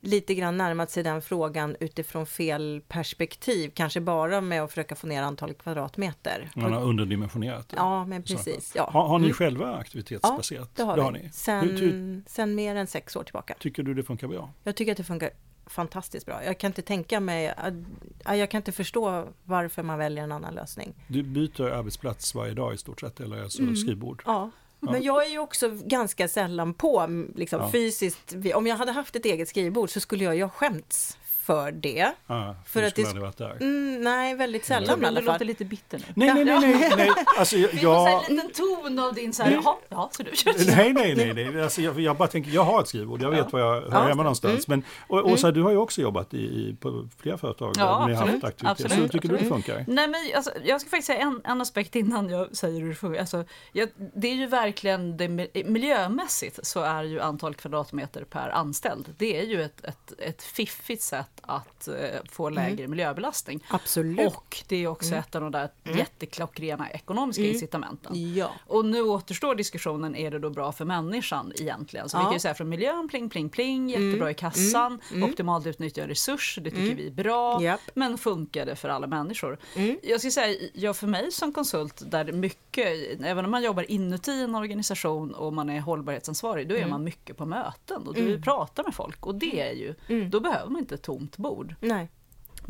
lite grann närmat sig den frågan utifrån fel perspektiv. Kanske bara med att försöka få ner antalet kvadratmeter. Man har underdimensionerat det. Ja, men precis. Ja. Har, har ni Mm. själva aktivitetsbaserat? Det har vi. ni. Sen, Hur, hur sen mer än sex år tillbaka. tycker du det funkar bra? Jag tycker att det funkar fantastiskt bra. Jag kan inte tänka mig, att- jag kan inte förstå varför man väljer en annan lösning. Du byter arbetsplats varje dag i stort sett, eller alltså Mm. skrivbord? Ja. Men jag är ju också ganska sällan på liksom, fysiskt. Om jag hade haft ett eget skrivbord så skulle jag ju ha skämts för det. Ja, För för du att det varit där. Mm, nej, väldigt sällan i alla du fall. låter lite bitter nu. Nej, nej, nej, nej, nej. Alltså, jag, Vi får ja. en liten ton av din så här, jaha, ja, så du nej, nej, nej, nej. Alltså, jag, jag bara tänker, jag har ett skrivbord, jag vet var jag hör Ja. hemma någonstans. Men, och, Åsa, du har ju också jobbat i, i, på flera företag Ja, där ni har absolut, haft aktivitet. Så absolut, tycker du det absolut. funkar? Nej men alltså, jag ska faktiskt säga en, en aspekt innan jag säger hur det funkar. Alltså, jag, det är ju verkligen, det, mi- miljömässigt så är ju antal kvadratmeter per anställd, det är ju ett, ett, ett fiffigt sätt att eh, få lägre miljöbelastning. Absolut. Och det är också ett av de där jätteklockrena ekonomiska incitamenten. Ja. Och nu återstår diskussionen, är det då bra för människan egentligen? Så vi Ja. kan ju säga från miljön, pling pling pling, jättebra i kassan, optimalt utnyttja en resurs, det tycker vi är bra. Japp. Men funkar det för alla människor? Jag ska säga, ja, för mig som konsult, där det mycket, även om man jobbar inuti en organisation och man är hållbarhetsansvarig, då är man mycket på möten och du pratar med folk. Och det är ju, då behöver man inte ett tomt bord. Nej.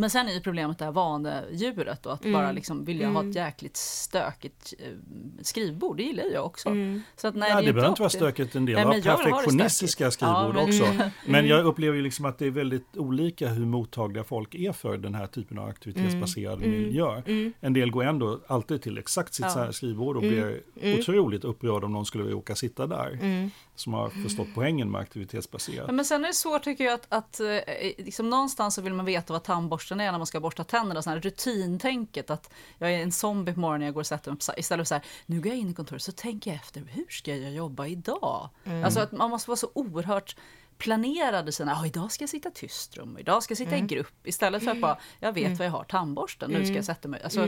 Men sen är ju problemet det här vanedjuret och att bara liksom vilja ha ett jäkligt stökigt eh, skrivbord, det gillar jag också. Så att, nej, Ja, är det behöver inte vara stökigt, en del Nej, har det perfektionistiska. Ja, skrivbord men- också. Men jag upplever ju liksom att det är väldigt olika hur mottagliga folk är för den här typen av aktivitetsbaserad miljö. En del går ändå alltid till exakt sitt här skrivbord och blir otroligt upprörda om någon skulle råka sitta där. Som har förstått poängen med aktivitetsbaserat. Ja, men sen är det svårt tycker jag att, att eh, liksom någonstans så vill man veta vad tandborsten är när man ska borsta tänderna. Sån här rutintänket att jag är en zombie på morgonen när jag går och sätter mig. Istället för så här, nu går jag in i kontoret så tänker jag efter, hur ska jag jobba idag? Alltså att man måste vara så oerhört planerade sina, ja idag ska jag sitta tyst rum, idag ska jag sitta i grupp. Istället för att bara, jag vet var jag har tandborsten, nu ska jag sätta mig. Alltså,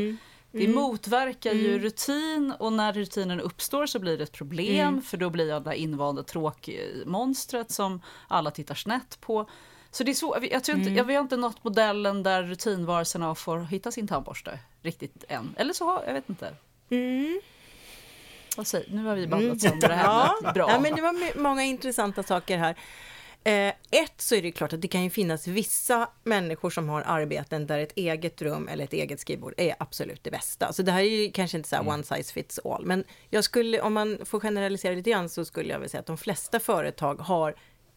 Det motverkar ju rutin och när rutinen uppstår så blir det ett problem för då blir jag det där invanda tråkmonstret som alla tittar snett på. Så det är så, jag tror inte, jag, vi har inte nått modellen där rutinvarelserna får hitta sin tandborste riktigt än. Eller så har, jag vet inte. Vad säger, nu har vi babblat sönder det här Ja. Bra. ja, men det var många intressanta saker här. Eh, ett så är det klart att det kan ju finnas vissa människor som har arbeten där ett eget rum eller ett eget skrivbord är absolut det bästa. Så det här är ju kanske inte så här one size fits all, men jag skulle, om man får generalisera lite grann så skulle jag vilja säga att de flesta företag har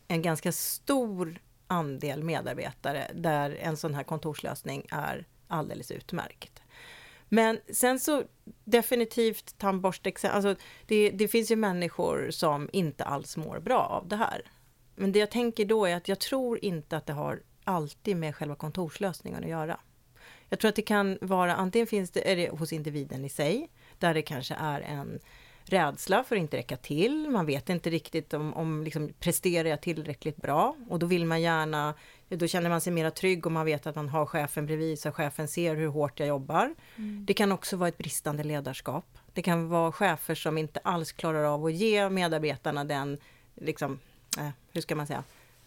en ganska stor andel medarbetare där en sån här kontorslösning är alldeles utmärkt. Men sen så definitivt tandborste, alltså det, det finns ju människor som inte alls mår bra av det här. Men det jag tänker då är att jag tror inte att det har alltid med själva kontorslösningen att göra. Jag tror att det kan vara, antingen finns det, är det hos individen i sig, där det kanske är en rädsla för att inte räcka till. Man vet inte riktigt om, om liksom, presterar jag tillräckligt bra? Och då vill man gärna, då känner man sig mera trygg om man vet att man har chefen bredvid så chefen ser hur hårt jag jobbar. Mm. Det kan också vara ett bristande ledarskap. Det kan vara chefer som inte alls klarar av att ge medarbetarna den, liksom, eh, hur ska man säga,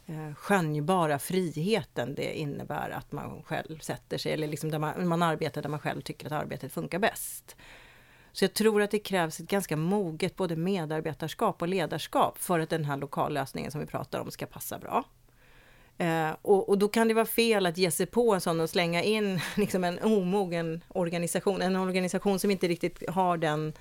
eh, skönjbara friheten det innebär att man själv sätter sig, eller liksom man, man arbetar där man själv tycker att arbetet funkar bäst. Så jag tror att det krävs ett ganska moget både medarbetarskap och ledarskap för att den här lokallösningen som vi pratar om ska passa bra. Eh, och, och, då kan det vara fel att ge sig på en sån och slänga in liksom en omogen organisation, en organisation som inte riktigt har den,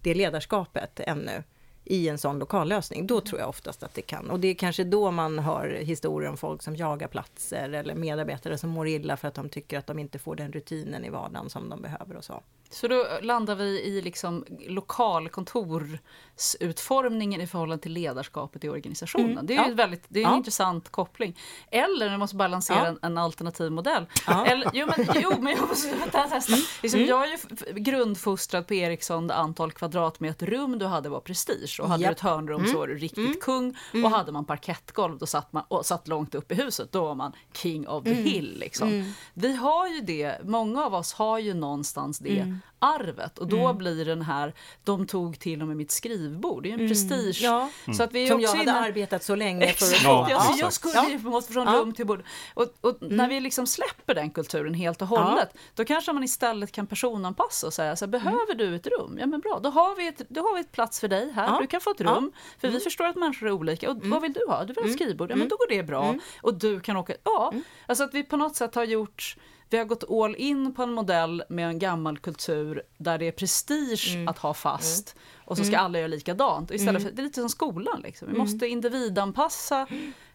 det ledarskapet ännu i en sån lokallösning. Då tror jag oftast att det kan. Och det är kanske då man hör historier om folk som jagar platser eller medarbetare som mår illa för att de tycker att de inte får den rutinen i vardagen som de behöver och så. Så då landar vi i liksom lokalkontorsutformningen i förhållande till ledarskapet i organisationen. Mm. Det är, ja. väldigt, det är en ja. intressant koppling. Eller man måste balansera ja. en, en, alternativ modell. Eller, jo, men, jo, men jag måste testa. Mm. Liksom, mm. Jag är ju grundfostrad på Ericsson, det antal kvadratmeter rum du hade var prestige. Och hade yep. du ett hörnrum mm. så var du riktigt mm. kung. Mm. Och hade man parkettgolv då satt man och satt långt upp i huset, då var man king of the hill. Liksom. Vi har ju det, många av oss har ju någonstans det arvet och då mm. blir den här, de tog till och med mitt skrivbord, det är ju en mm. prestige. Ja. Så att vi Som jag hade arbetat så länge för att ja, ja, jag skulle ju ja. från ja. rum till bord. Och, och mm. när vi liksom släpper den kulturen helt och hållet, ja. då kanske man istället kan personanpassa och säga så här, behöver du ett rum? Ja men bra, då har vi ett, då har vi ett plats för dig här, du kan få ett rum. För vi mm. förstår att människor är olika. Och vad vill du ha? Du vill ha ett skrivbord? Ja men då går det bra. Och du kan åka, ja. Alltså att vi på något sätt har gjort vi har gått all in på en modell med en gammal kultur där det är prestige mm. att ha fast mm. och så ska mm. alla göra likadant. Istället mm. för, det är lite som skolan, liksom. vi mm. måste individanpassa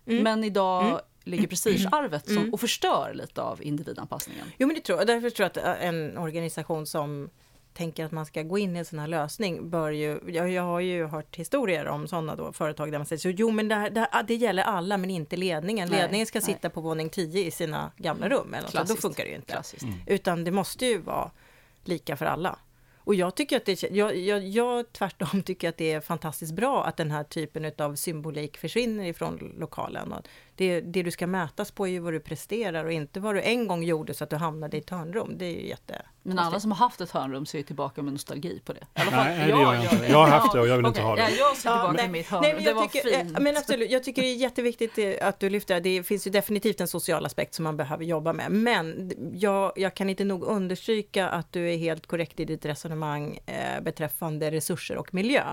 men idag ligger prestigearvet som, och förstör lite av individanpassningen. Jo men det tror jag, därför tror jag att en organisation som tänker att man ska gå in i en sån här lösning bör ju, jag, jag har ju hört historier om sådana då företag där man säger så jo men det, här, det, här, det gäller alla men inte ledningen. Nej, ledningen ska nej. sitta på våning 10 i sina gamla rum eller något, då funkar det ju inte. Mm. Utan det måste ju vara lika för alla. Och jag tycker att det, jag, jag, jag tvärtom tycker att det är fantastiskt bra att den här typen av symbolik försvinner ifrån lokalen. Och det, det du ska mätas på är ju vad du presterar och inte vad du en gång gjorde så att du hamnade i ett hörnrum. Det är ju jätte... Men alla som har haft ett hörnrum ser tillbaka med nostalgi på det. I fall, nej, det gör jag inte. Jag har haft det och jag vill okay, inte ha det. Ja, jag ser tillbaka ja, till mitt hörrum. Nej, men det var tycker, fint. Men absolut, jag tycker det är jätteviktigt att du lyfter det. Det finns ju definitivt en social aspekt som man behöver jobba med. Men jag, jag kan inte nog understryka att du är helt korrekt i ditt resonemang eh, beträffande resurser och miljö.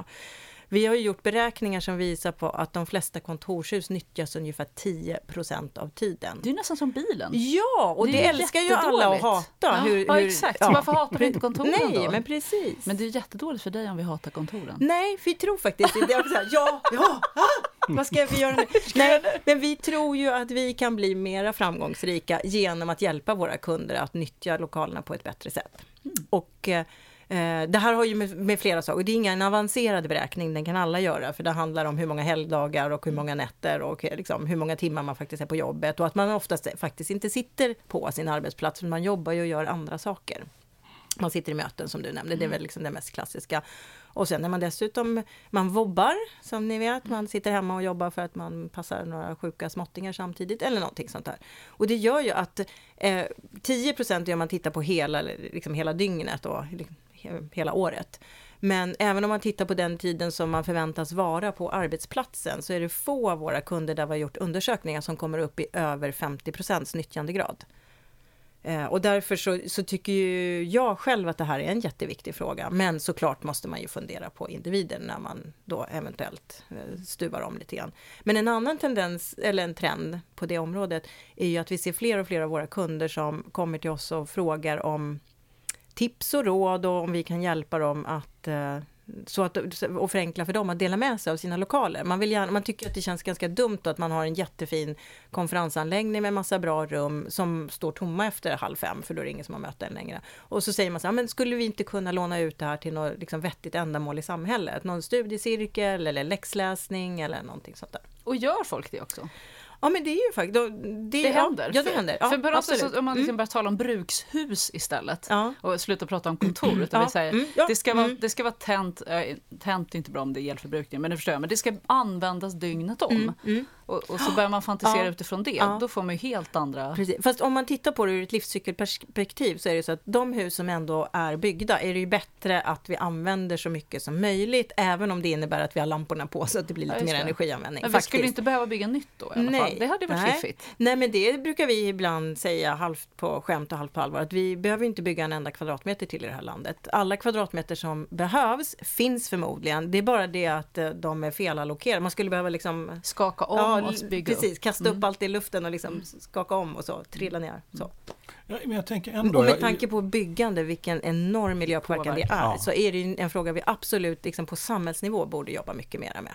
Vi har gjort beräkningar som visar på att de flesta kontorshus nyttjas ungefär 10% av tiden. Det är nästan som bilen. Ja, och det, det älskar ju alla att hata. Ja, hur, ja exakt. Ja. Varför hatar vi inte kontoren Nej, då? men precis. Men det är jättedåligt för dig om vi hatar kontoren. Nej, vi tror faktiskt så här, ja, ja, ah, vad ska vi göra nu? Nej, men vi tror ju att vi kan bli mera framgångsrika genom att hjälpa våra kunder att nyttja lokalerna på ett bättre sätt. Mm. Och Eh, det här har ju med, med flera saker, det är ingen avancerad beräkning, den kan alla göra, för det handlar om hur många helgdagar och hur många nätter och liksom hur många timmar man faktiskt är på jobbet. Och att man oftast faktiskt inte sitter på sin arbetsplats, men man jobbar ju och gör andra saker. Man sitter i möten som du nämnde, det är väl liksom det mest klassiska. Och sen när man dessutom, man vobbar som ni vet, man sitter hemma och jobbar för att man passar några sjuka småttingar samtidigt eller någonting sånt där. Och det gör ju att eh, 10 procent om man tittar på hela, liksom hela dygnet och hela året. Men även om man tittar på den tiden som man förväntas vara på arbetsplatsen så är det få av våra kunder där vi har gjort undersökningar som kommer upp i över 50 procents nyttjandegrad. Eh, och därför så, så, tycker ju jag själv att det här är en jätteviktig fråga. Men såklart måste man ju fundera på individen när man då eventuellt eh, stuvar om lite grann. Men en annan tendens, eller en trend på det området, är ju att vi ser fler och fler av våra kunder som kommer till oss och frågar om tips och råd och om vi kan hjälpa dem att eh, så att, och förenkla för dem att dela med sig av sina lokaler. Man, vill gärna, man tycker att det känns ganska dumt att man har en jättefin konferensanläggning med massa bra rum som står tomma efter halv fem, för då är det ingen som har möten längre. Och så säger man så här, men skulle vi inte kunna låna ut det här till något liksom vettigt ändamål i samhället? Någon studiecirkel eller läxläsning eller någonting sånt där. Och gör folk det också? Ja men det är ju faktiskt, det, det händer. Ja, det händer. Ja, för något sätt, om man liksom mm. börjar tala om brukshus istället Ja. och slutar prata om kontor. Utan Ja. vi säger, Mm. Ja. det, ska vara, Mm. det ska vara tänt, äh, tänt är inte bra om det är elförbrukning, men det förstår jag, men det ska användas dygnet om. Mm. Och, och så börjar man fantisera utifrån det, då får man ju helt andra... Precis. Fast om man tittar på det ur ett livscykelperspektiv så är det så att de hus som ändå är byggda är det ju bättre att vi använder så mycket som möjligt, även om det innebär att vi har lamporna på så att det blir lite mer energianvändning. Men vi faktiskt. skulle inte behöva bygga nytt då i alla fall. Det hade varit nej. fiffigt. Nej, men det brukar vi ibland säga halvt på skämt och halvt på allvar, att vi behöver inte bygga en enda kvadratmeter till i det här landet. Alla kvadratmeter som behövs finns förmodligen, det är bara det att eh, de är felallokerade. Man skulle behöva liksom Skaka om och bygga precis, upp. kasta upp allt i luften och liksom skaka om och så, trilla ner. Så. Ja, men jag tänker ändå... Och med tanke på byggande, vilken enorm miljöpåverkan det är, Ja. så är det ju en fråga vi absolut liksom på samhällsnivå borde jobba mycket mera med.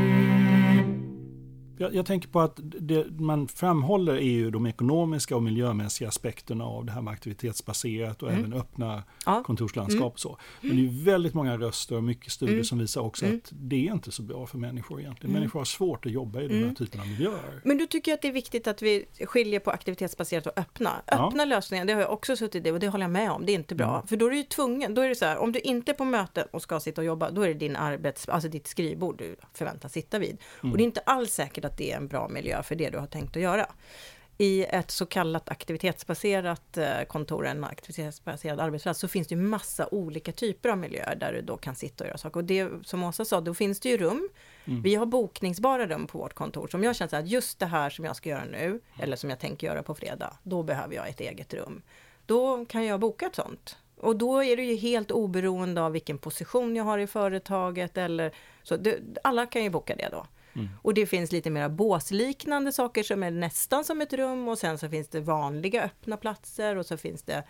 Jag, jag tänker på att det man framhåller är ju de ekonomiska och miljömässiga aspekterna av det här med aktivitetsbaserat och Mm. även öppna Ja. kontorslandskap. Mm. Och så. Men det är väldigt många röster och mycket studier Mm. som visar också Mm. att det är inte så bra för människor egentligen. Mm. Människor har svårt att jobba i den här Mm. typen av miljöer. Men du tycker att det är viktigt att vi skiljer på aktivitetsbaserat och öppna? Ja. Öppna lösningar, det har jag också suttit i och det håller jag med om, det är inte bra. Mm. För då är du ju tvungen, då är det så här, om du inte är på möten och ska sitta och jobba, då är det din arbets, alltså ditt skrivbord du förväntas sitta vid. Mm. Och det är inte alls säkert att det är en bra miljö för det du har tänkt att göra. I ett så kallat aktivitetsbaserat eh, kontor, en aktivitetsbaserad arbetsplats, så finns det ju massa olika typer av miljöer där du då kan sitta och göra saker. Och det som Åsa sa, då finns det ju rum. Mm. Vi har bokningsbara rum på vårt kontor som jag känner så att just det här som jag ska göra nu, eller som jag tänker göra på fredag, då behöver jag ett eget rum. Då kan jag boka ett sånt. Och då är det ju helt oberoende av vilken position jag har i företaget eller så. Det, alla kan ju boka det då. Mm. Och det finns lite mera båsliknande saker som är nästan som ett rum och sen så finns det vanliga öppna platser och så finns det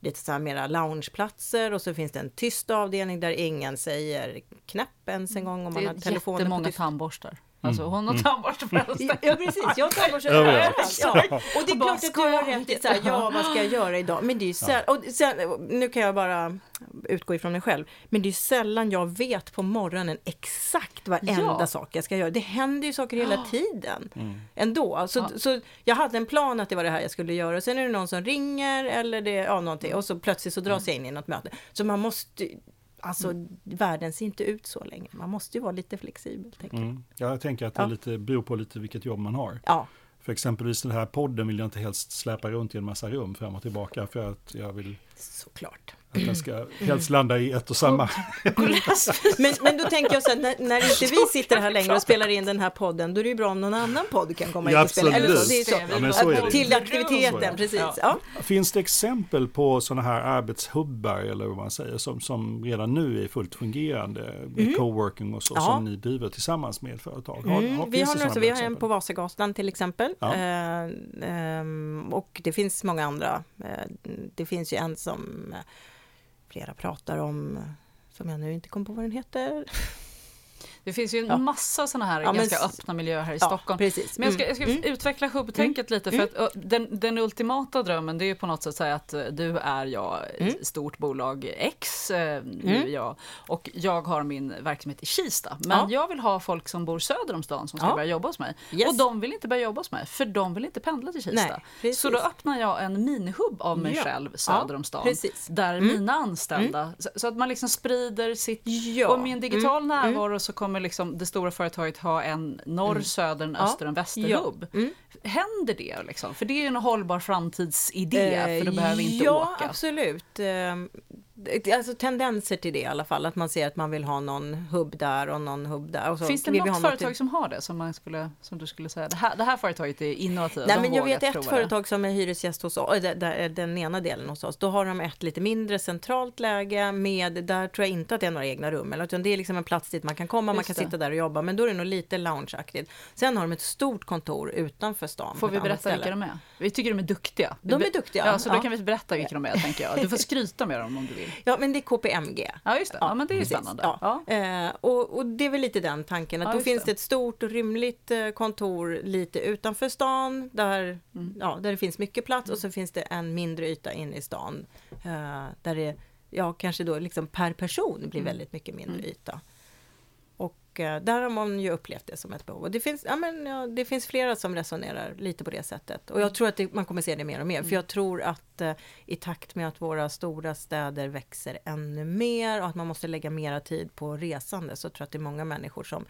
lite så här mera loungeplatser och så finns det en tyst avdelning där ingen säger knäpp ens en gång om man Det har är telefonen på jättemångar tyst. tandborstar. Alltså Mm. hon har Mm. tandborstar på hela Ja precis, jag har tandborste Överallt. överallt. Ja. Och det är Bara, klart att ska du har jag? rätt i så här, ja vad ska jag göra idag? Men det är ju sällan, och sen, nu kan jag bara utgå ifrån mig själv, men det är sällan jag vet på morgonen exakt varenda Ja. sak jag ska göra. Det händer ju saker hela tiden Mm. ändå. Så, Ja. så jag hade en plan att det var det här jag skulle göra och sen är det någon som ringer eller det, ja någonting och så plötsligt så dras jag in i något möte. Så man måste, alltså världen ser inte ut så länge. Man måste ju vara lite flexibel. Tänker jag. Mm. Ja, jag tänker att det Ja. lite, beror på lite vilket jobb man har. Ja. För exempelvis den här podden vill jag inte helst släpa runt i en massa rum fram och tillbaka för att jag vill Såklart. Att den ska helst landa i ett och samma. men, men då tänker jag så här, när, när inte vi sitter här längre och spelar in den här podden, då är det ju bra om någon annan podd kan komma Ja, hit och spela. Eller så, det är så. Ja, men så är det. Till aktiviteten, precis. Ja. Finns det exempel på sådana här arbetshubbar eller vad man säger som, som redan nu är fullt fungerande med Mm. coworking och så Ja. som ni driver tillsammans med företag? Har, Mm, har, vi har, så vi har en på Vasagatan till exempel. Ja. Eh, ehm, och det finns många andra. Eh, det finns ju en som eh, flera pratar om, som jag nu inte kommer på vad den heter. Det finns ju en Ja. massa sådana här Ja, men ganska s- öppna miljöer här i Ja, Stockholm. precis. Men jag ska, jag ska Mm. utveckla hubbtänket lite för Mm. att den, den ultimata drömmen det är ju på något sätt att säga att eh, du är jag, ett Mm. stort bolag X, eh, Mm. jag och jag har min verksamhet i Kista. Men Ja. jag vill ha folk som bor söder om stan som ska Ja. börja jobba hos mig. Yes. Och de vill inte börja jobba hos mig för de vill inte pendla till Kista. Nej, så då öppnar jag en minihubb av mig själv söder om stan. precis. Där Mm. mina anställda, så, så att man liksom sprider sitt och med en digital Mm. närvaro så kommer liksom det stora företaget ha en norr, Mm. söder, Ja. öster och en västerhubb. Ja. Mm. Händer det liksom? För det är ju en hållbar framtidsidé för då Eh, behöver vi inte ja, åka. absolut. Eh, det- Alltså tendenser till det i alla fall, att man ser att man vill ha någon hubb där och någon hubb där. Och så Finns det något företag som har det som, man skulle, som du skulle säga, det här, det här företaget är innovativt, Nej, men jag vet ett företag som är hyresgäst hos oss, där är den ena delen hos oss. Då har de ett lite mindre centralt läge med, där tror jag inte att det är några egna rum, eller, utan det är liksom en plats dit man kan komma, man Just kan det. sitta där och jobba, men då är det nog lite loungeaktigt. Sen har de ett stort kontor utanför stan. det. Får vi berätta vilka de är? Vi tycker de är duktiga. De är duktiga, Ja, så då ja. kan vi berätta vilka de är, tänker jag. Du får skryta med dem om du vill. Ja, men det är KPMG. Ja, just det. Ja, men det är precis. spännande. Ja. Ja. Eh, och, och det är väl lite den tanken, att då finns det. ett stort och rymligt eh, kontor lite utanför stan, där, Mm. ja, där det finns mycket plats, och så finns det en mindre yta inne i stan, eh, där det, ja, kanske då liksom per person blir Mm. väldigt mycket mindre yta. Eh, där har man ju upplevt det som ett behov. Och det finns, ja, men, ja, det finns flera som resonerar lite på det sättet. Och jag tror att det, man kommer se det mer och mer. För jag tror att eh, i takt med att våra stora städer växer ännu mer och att man måste lägga mera tid på resande så tror jag att det är många människor som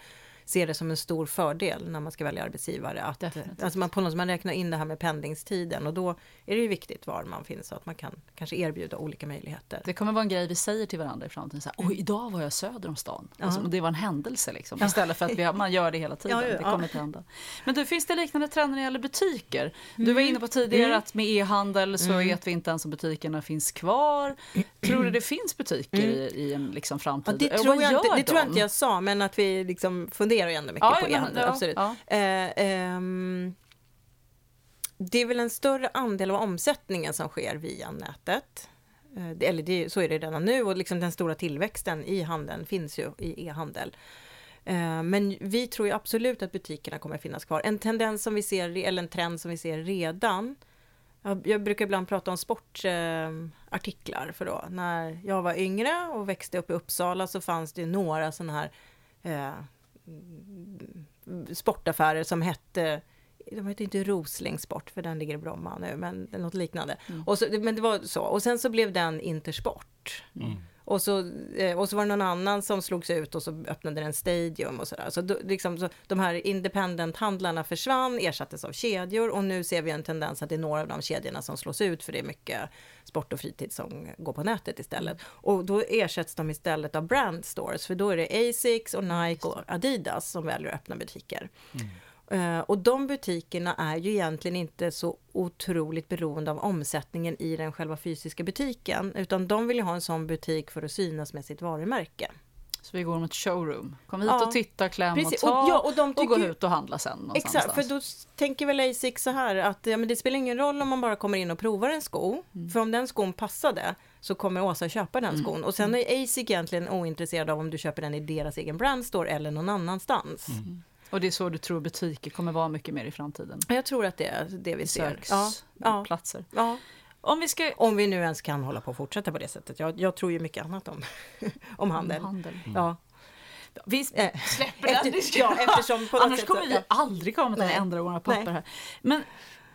ser det som en stor fördel när man ska välja arbetsgivare. Att, Definitivt. alltså man, på något, sätt- man räknar in det här med pendlingstiden och då är det ju viktigt var man finns så att man kan kanske erbjuda olika möjligheter. Det kommer vara en grej vi säger till varandra i framtiden. Så här, Oj, idag var jag söder om stan. Alltså, det var en händelse liksom. Istället för att vi, man gör det hela tiden. Ja, ja, Det kommer inte hända. Men du, finns det liknande trender när det gäller butiker? Du var inne på tidigare Mm. att med e-handel så Mm. vet vi inte ens om butikerna finns kvar. Tror du det finns butiker i, i en liksom framtid? Mm. Ja, det tror, jag inte, det tror jag inte jag sa, men att vi liksom funderar ju ändå mycket Ja, på e-handel. ja, absolut. ja. Eh, ehm, det är väl en större andel av omsättningen som sker via nätet. Eh, det- eller det, så är det redan nu och liksom den stora tillväxten i handeln finns ju i e-handel. Eh, Men vi tror ju absolut att butikerna kommer att finnas kvar. En tendens som vi ser, eller en trend som vi ser redan jag, brukar ibland prata om sportartiklar för då när jag var yngre och växte upp i Uppsala så fanns det några sådana här eh, sportaffärer som hette de hette inte Rosling Sport för den ligger i Bromma nu, men något liknande. Och så, men det var så. Och sen så blev den Intersport. Och så, eh, och så var det någon annan som slogs ut och så öppnade den Stadium och sådär. Så, då, liksom, så de här independent-handlarna försvann, ersattes av kedjor och nu ser vi en tendens att det är några av de kedjorna som slås ut för det är mycket sport och fritid som går på nätet istället. Och då ersätts de istället av brand stores för då är det Asics och Nike och Adidas som väljer att öppna butiker. Mm och de butikerna är ju egentligen inte så otroligt beroende av omsättningen i den själva fysiska butiken, utan de vill ju ha en sån butik för att synas med sitt varumärke. Så vi går mot showroom. Kom hit Ja. och titta, kläm Precis, och ta och- ja, och de och gå tycker ut och handla sen. Exakt, för då tänker väl Asics så här att ja, men det spelar ingen roll om man bara kommer in och provar en sko, Mm. för om den skon passade så kommer Åsa köpa den skon. Och sen är Asics egentligen ointresserad av om du köper den i deras egen brandstore eller någon annanstans. Och det är så du tror butiker kommer vara mycket mer i framtiden? Jag tror att det är det vi ser. Besöksplatser. Ja. Om vi ska... Om vi nu ens kan hålla på och fortsätta på det sättet. Jag, jag tror ju mycket annat om, om handel. handel. Ja. Vi Eh, släpper efter- den diskussionen. ja, eftersom på Annars sätt kommer vi ja. aldrig komma till att ändra våra papper Nej. här. Men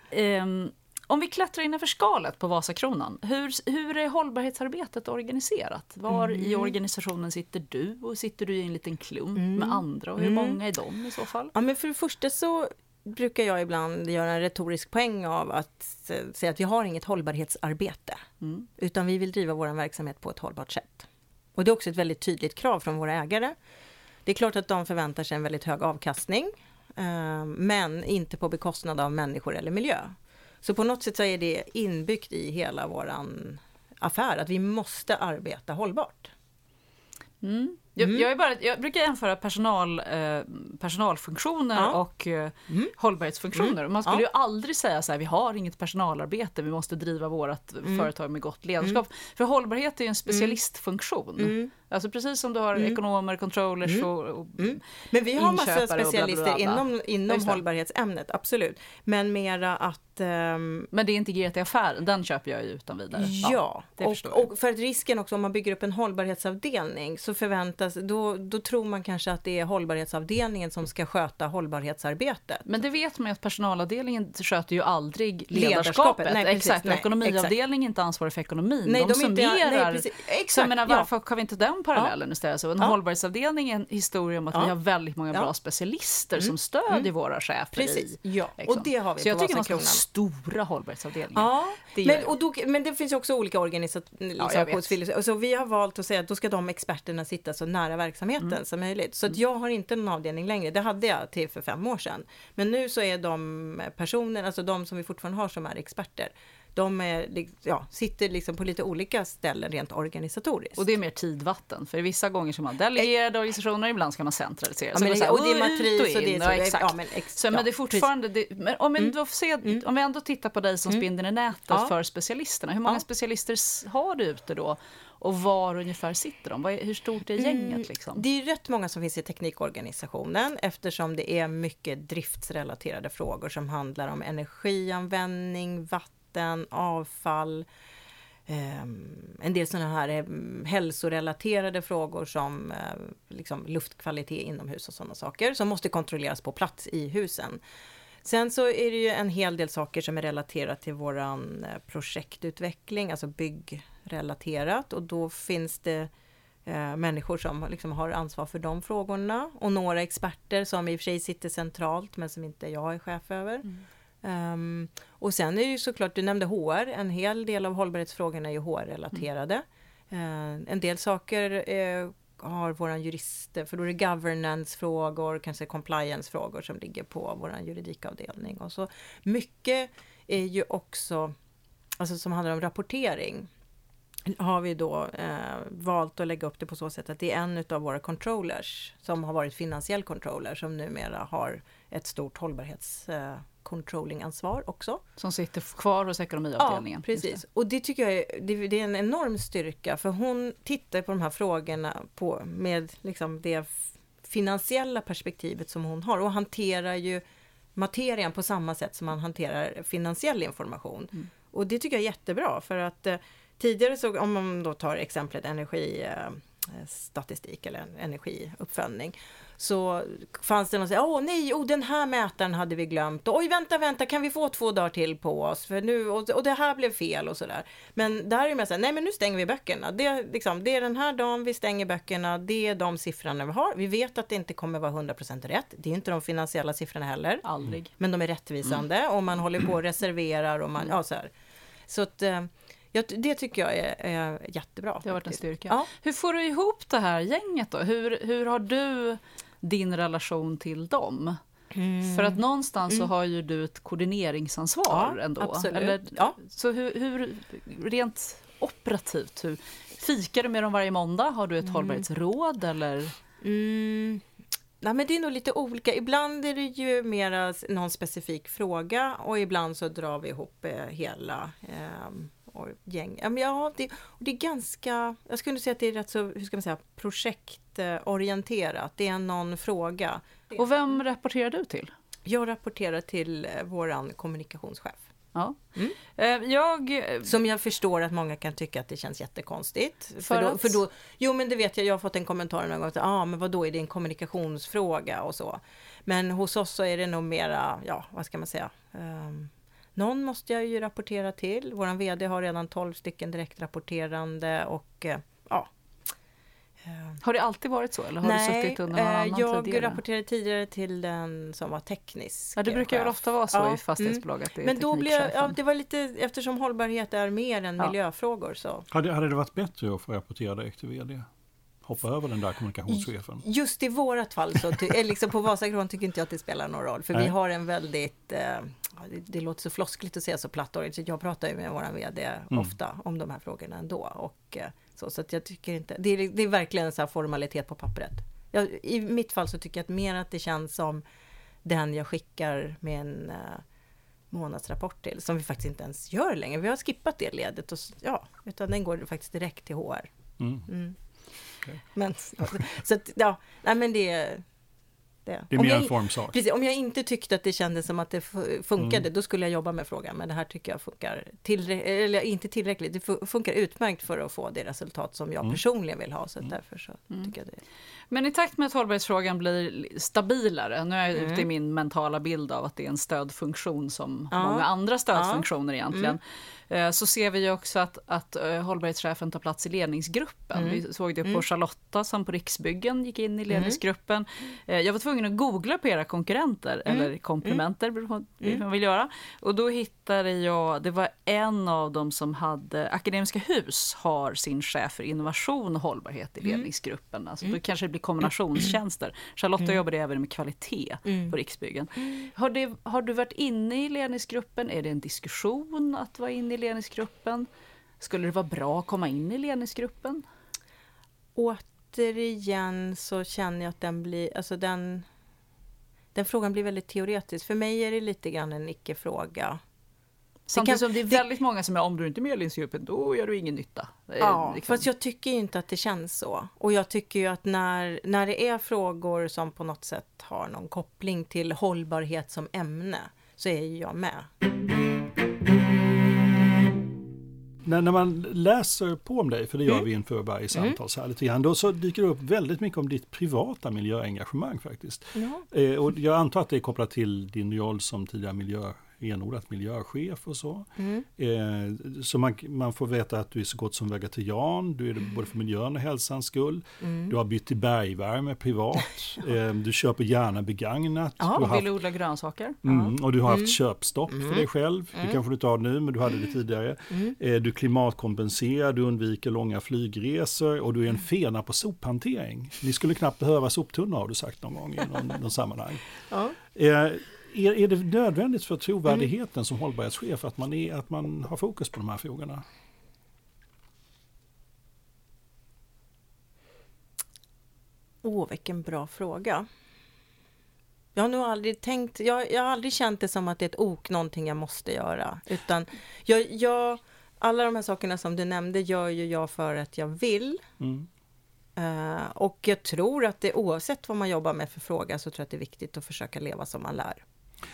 ehm, om vi klättrar innanför skalet på Vasakronan, hur, hur är hållbarhetsarbetet organiserat? Var i Mm. organisationen sitter du och sitter du i en liten klump Mm. med andra och hur Mm. många är de i så fall? Ja, men för det första så brukar jag ibland göra en retorisk poäng av att säga att vi har inget hållbarhetsarbete, Mm. utan vi vill driva vår verksamhet på ett hållbart sätt. Och det är också ett väldigt tydligt krav från våra ägare. Det är klart att de förväntar sig en väldigt hög avkastning, eh, men inte på bekostnad av människor eller miljö. Så på något sätt så är det inbyggt i hela våran affär, att vi måste arbeta hållbart. Mm. Jag, Mm. jag, bara, jag brukar jämföra personal, eh, personalfunktioner Ja. och eh, Mm. hållbarhetsfunktioner. Mm. Man skulle Ja. ju aldrig säga så här, vi har inget personalarbete, vi måste driva vårt Mm. företag med gott ledarskap. För hållbarhet är ju en specialistfunktion. Alltså precis som du har Mm. ekonomer, controllers Mm. och, och Mm. Men vi har massa bla, bla, specialister bla, inom, inom Just hållbarhetsämnet, absolut. Men mera att... ehm, Men det är integrerat i affären, den köper jag ju utan vidare. Ja, jag. och, och för att risken också om man bygger upp en hållbarhetsavdelning så förväntas, då, då tror man kanske att det är hållbarhetsavdelningen som ska sköta hållbarhetsarbetet. Men det vet man ju att personalavdelningen sköter ju aldrig Ledarskapet. ledarskapet. Nej, precis. exakt, Nej, ekonomiavdelningen är inte ansvarig för ekonomin. Nej, de, de är inte- summerar. nej, precis. Exakt, så jag menar, ja. varför kan vi inte den parallellen istället? Så en Ja. hållbarhetsavdelning är en historia om att Ja. vi har väldigt många Ja. bra specialister Mm. som stödjer Mm. våra chefer Precis, i. ja. liksom. Och det har vi Så jag tycker man ska ha stora hållbarhetsavdelningar. Ja, Det men, och då, men det finns ju också olika organisationer. så vi har valt att säga att då ska de experterna sitta så nära verksamheten Mm. som möjligt. Så att jag har inte någon avdelning längre. Det hade jag till för fem år sedan. Men nu så är de personer, alltså de som vi fortfarande har som är experter, de är, ja, sitter liksom på lite olika ställen rent organisatoriskt. Och det är mer tidvatten, för vissa gånger ska man delegerade organisationer, ibland ska man centralisera. Ja, Så men man det- säger, och det är matris och det är så- ja, exakt. ja, men ex- så, men ja, det är fortfarande, det, men om, då får se, om vi ändå tittar på dig som spindeln i nätet Mm. Ja. för specialisterna, hur många specialister har du ute då? Och var ungefär sitter de? Hur stort är gänget? Liksom? Mm, Det är rätt många som finns i teknikorganisationen eftersom det är mycket driftsrelaterade frågor som handlar om energianvändning, vatten, avfall, ehm, en del sådana här eh, hälsorelaterade frågor som eh, liksom luftkvalitet inomhus och sådana saker som måste kontrolleras på plats i husen. Sen så är det ju en hel del saker som är relaterat till våran eh, projektutveckling, alltså byggrelaterat och då finns det eh, människor som liksom har ansvar för de frågorna och några experter som i och för sig sitter centralt men som inte jag är chef över. Mm. Ehm, och sen är det ju såklart, du nämnde HR, en hel del av hållbarhetsfrågorna är ju HR-relaterade. Eh, en del saker eh, har våran jurist, för då är det governance-frågor, kanske compliance-frågor som ligger på våran juridikavdelning. Och så mycket är ju också, alltså som handlar om rapportering har vi då eh, valt att lägga upp det på så sätt att det är en av våra controllers som har varit finansiell controller som numera har ett stort hållbarhets eh, controlling-ansvar också. Som sitter kvar hos ekonomiavdelningen. Ja, precis. Och det tycker jag är, det, det är en enorm styrka för hon tittar på de här frågorna på, med liksom det finansiella perspektivet som hon har och hanterar ju materian på samma sätt som man hanterar finansiell information. Mm. Och det tycker jag är jättebra för att eh, tidigare så, om man då tar exemplet energistatistik eller energiuppföljning, så fanns det någon som sa, åh nej, oh, den här mätaren hade vi glömt, oj vänta, vänta, kan vi få två dagar till på oss, för nu, och, och det här blev fel och sådär. Men där är mer så här, nej men nu stänger vi böckerna, det, liksom, det är den här dagen vi stänger böckerna, det är de siffrorna vi har, vi vet att det inte kommer vara 100% rätt, det är inte de finansiella siffrorna heller. Aldrig. Men de är rättvisande och man håller på och reserverar och man, ja så här. Så att, eh, ja, det tycker jag är, är jättebra. Det har varit en styrka. Ja. Hur får du ihop det här gänget då? Hur, hur har du din relation till dem? För att någonstans så Mm. har ju du ett koordineringsansvar Ja, ändå. absolut. Eller, Ja. Så hur, hur, rent operativt, hur, fikar du med dem varje måndag? Har du ett hållbarhetsråd eller? Mm. Nej, men det är nog lite olika. Ibland är det ju mera någon specifik fråga och ibland så drar vi ihop eh, hela eh, och gäng. Ja, men ja, det, är ganska, jag skulle säga att det är rätt så, hur ska man säga, projektorienterat. Det är någon fråga. Och vem rapporterar du till? Jag rapporterar till eh, våran kommunikationschef. Ja. Mm. Eh, Jag, Som jag förstår att många kan tycka att det känns jättekonstigt. För, då, att? för då, jo men det vet jag, jag har fått en kommentar någon gång att ah, men vad då är det en kommunikationsfråga och så. Men hos oss så är det nog mera, ja vad ska man säga, Ehm, någon måste jag ju rapportera till. Våran VD har redan 12 stycken direktrapporterande och eh, ja, Har det alltid varit så eller har Nej, du suttit under någon eh, annan jag tidigare? rapporterade tidigare till den som var teknisk Ja, det brukar väl ofta vara så Ja, i fastighetsbolag att det är Men då blev, ja, det var lite, eftersom hållbarhet är mer än Ja. miljöfrågor så. Hade, hade det varit bättre att få rapportera direkt till vd? Hoppa över den där kommunikationschefen. Just i vårat fall så, ty, liksom på Vasakron tycker inte jag att det spelar någon roll. För vi Nej. har en väldigt, eh, det, det låter så floskligt att säga så platt så jag pratar ju med våran VD Mm. ofta om de här frågorna ändå. Och, eh, så, så jag tycker inte, det är, det är verkligen en sån formalitet på pappret. Jag, I mitt fall så tycker jag att mer att det känns som den jag skickar med en eh, månadsrapport till, som vi faktiskt inte ens gör längre. Vi har skippat det ledet, och, ja, utan den går faktiskt direkt till HR. Mm. Mm. Men, så att, ja, nej men det... Det, Det är Om mer jag en formsak. Precis, om jag inte tyckte att det kändes som att det fu- funkade, Mm. då skulle jag jobba med frågan. Men det här tycker jag funkar tillrä- eller inte tillräckligt. Det fu- funkar utmärkt för att få det resultat som jag Mm. personligen vill ha. Så att därför så Mm. tycker jag det. Men i takt med att hållbarhetsfrågan blir stabilare, nu är jag Mm. ute i min mentala bild av att det är en stödfunktion som Ja. många andra stödfunktioner Ja. egentligen, eh, så ser vi ju också att, att eh, hållbarhetschefen tar plats i ledningsgruppen. Mm. Vi såg det på Mm. Charlotta som på Riksbyggen gick in i ledningsgruppen. Eh, Jag var tvungen att googla på era konkurrenter, Mm. eller komplementer, beroende på hur Mm. man vill göra. Och då hittade jag, det var en av dem som hade, Akademiska Hus har sin chef för innovation och hållbarhet i Mm. ledningsgruppen. Alltså då kanske blir kombinationstjänster. Charlotta Mm. jobbade även med kvalitet Mm. på Riksbyggen. Har, det, har du varit inne i ledningsgruppen? Är det en diskussion att vara inne i ledningsgruppen? Skulle det vara bra att komma in i ledningsgruppen? Återigen så känner jag att den blir, alltså den, den frågan blir väldigt teoretisk. För mig är det lite grann en icke-fråga. Samtidigt kan- som det är väldigt många som är om du inte är med i ledningsgruppen, då gör du ingen nytta. Det Ja, liksom- fast jag tycker ju inte att det känns så. Och jag tycker ju att när, när det är frågor som på något sätt har någon koppling till hållbarhet som ämne, så är ju jag med. När, när man läser på om dig, för det gör Mm. vi inför varje samtal så här lite grann, då så dyker det upp väldigt mycket om ditt privata miljöengagemang faktiskt. Ja. Eh, och jag antar att det är kopplat till din roll som tidigare miljö, renodlat miljöchef och så. Mm. Eh, så man, man får veta att du är så gott som vegetarian, du är det både för miljön och hälsans skull. Mm. Du har bytt till bergvärme privat, eh, du köper gärna begagnat. Ja, du Och haft vill odla grönsaker. Mm, och du har haft Mm. köpstopp för Mm. dig själv. Det Mm. kanske du inte har nu, men du hade det tidigare. Eh, Du klimatkompenserar, du undviker långa flygresor och du är en fena på sophantering. Ni skulle knappt behöva soptunnor har du sagt någon gång i någon, någon sammanhang. Ja. Eh, Är, är det nödvändigt för trovärdigheten som hållbarhetschef att man, är, att man har fokus på de här frågorna? Åh, vilken bra fråga. Jag har nog aldrig tänkt, jag, jag har aldrig känt det som att det är ett ok, någonting jag måste göra. Utan jag, jag, alla de här sakerna som du nämnde gör ju jag för att jag vill. Mm. Eh, och jag tror att det oavsett vad man jobbar med för fråga så tror jag att det är viktigt att försöka leva som man lär.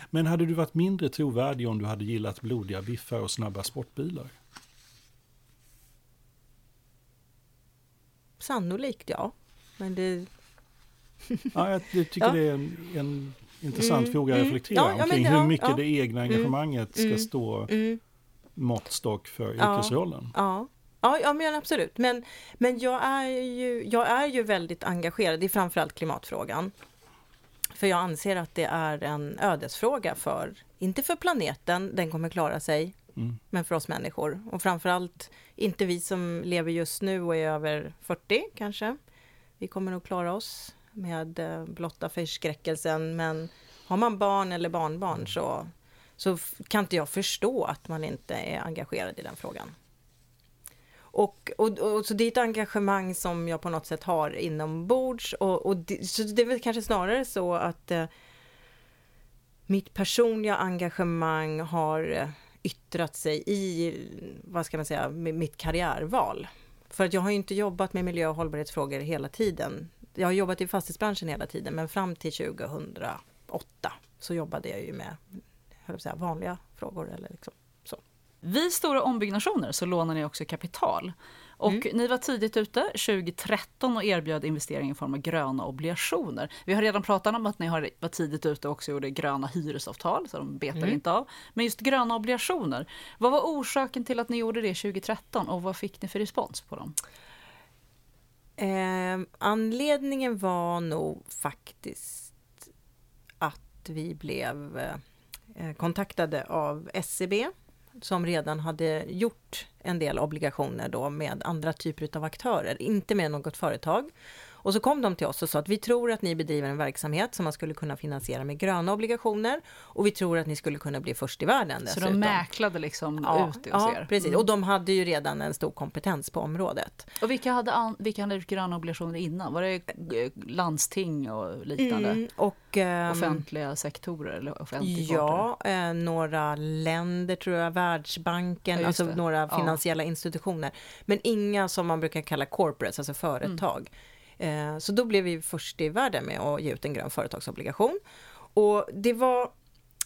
Men hade du varit mindre trovärdig om du hade gillat blodiga biffar och snabba sportbilar? Sannolikt ja. Men det... Ja, jag tycker Ja. det är en, en intressant Mm, fråga att mm. reflektera Ja, ja, men omkring det- hur mycket det egna Mm, engagemanget ska mm, stå Mm. måttstock för yrkesrollen. Ja. Ja, ja men absolut. Men, men jag, är ju, jag är ju väldigt engagerad i framförallt klimatfrågan. För jag anser att det är en ödesfråga för, inte för planeten, den kommer klara sig, Mm. men för oss människor. Och framförallt inte vi som lever just nu och är över 40 kanske. Vi kommer nog klara oss med eh, blotta förskräckelsen, men har man barn eller barnbarn så, så kan inte jag förstå att man inte är engagerad i den frågan. Och, och, och så det är ett engagemang som jag på något sätt har inombords och, och det, så det är väl kanske snarare så att eh, mitt personliga engagemang har eh, yttrat sig i, vad ska man säga, mitt karriärval. För att jag har ju inte jobbat med miljö och hållbarhetsfrågor hela tiden. Jag har jobbat i fastighetsbranschen hela tiden, men fram till 2008 så jobbade jag ju med jag säga, vanliga frågor. Eller liksom. Vid stora ombyggnationer så lånar ni också kapital. Och Mm. ni var tidigt ute 2013 och erbjöd investering i form av gröna obligationer. Vi har redan pratat om att ni har var tidigt ute och också gjorde gröna hyresavtal, så de betar Mm. inte av. Men just gröna obligationer, vad var orsaken till att ni gjorde det 2013 och vad fick ni för respons på dem? Eh, anledningen var nog faktiskt att vi blev eh, kontaktade av SCB som redan hade gjort en del obligationer då med andra typer av aktörer, inte med något företag. Och så kom de till oss och sa att vi tror att ni bedriver en verksamhet som man skulle kunna finansiera med gröna obligationer och vi tror att ni skulle kunna bli först i världen. Så dessutom. de mäklade liksom ja, ut det hos ja, er? precis. Mm. Och de hade ju redan en stor kompetens på området. Och vilka hade, an, vilka hade gröna obligationer innan? Var det eh, landsting och liknande? Mm, och, ehm, Offentliga sektorer eller offentlig Ja, eh, några länder tror jag, Världsbanken, Ja, alltså några finansiella institutioner. Men inga som man brukar kalla corporates, alltså företag. Eh, Eh, så då blev vi först i världen med att ge ut en grön företagsobligation. Och det var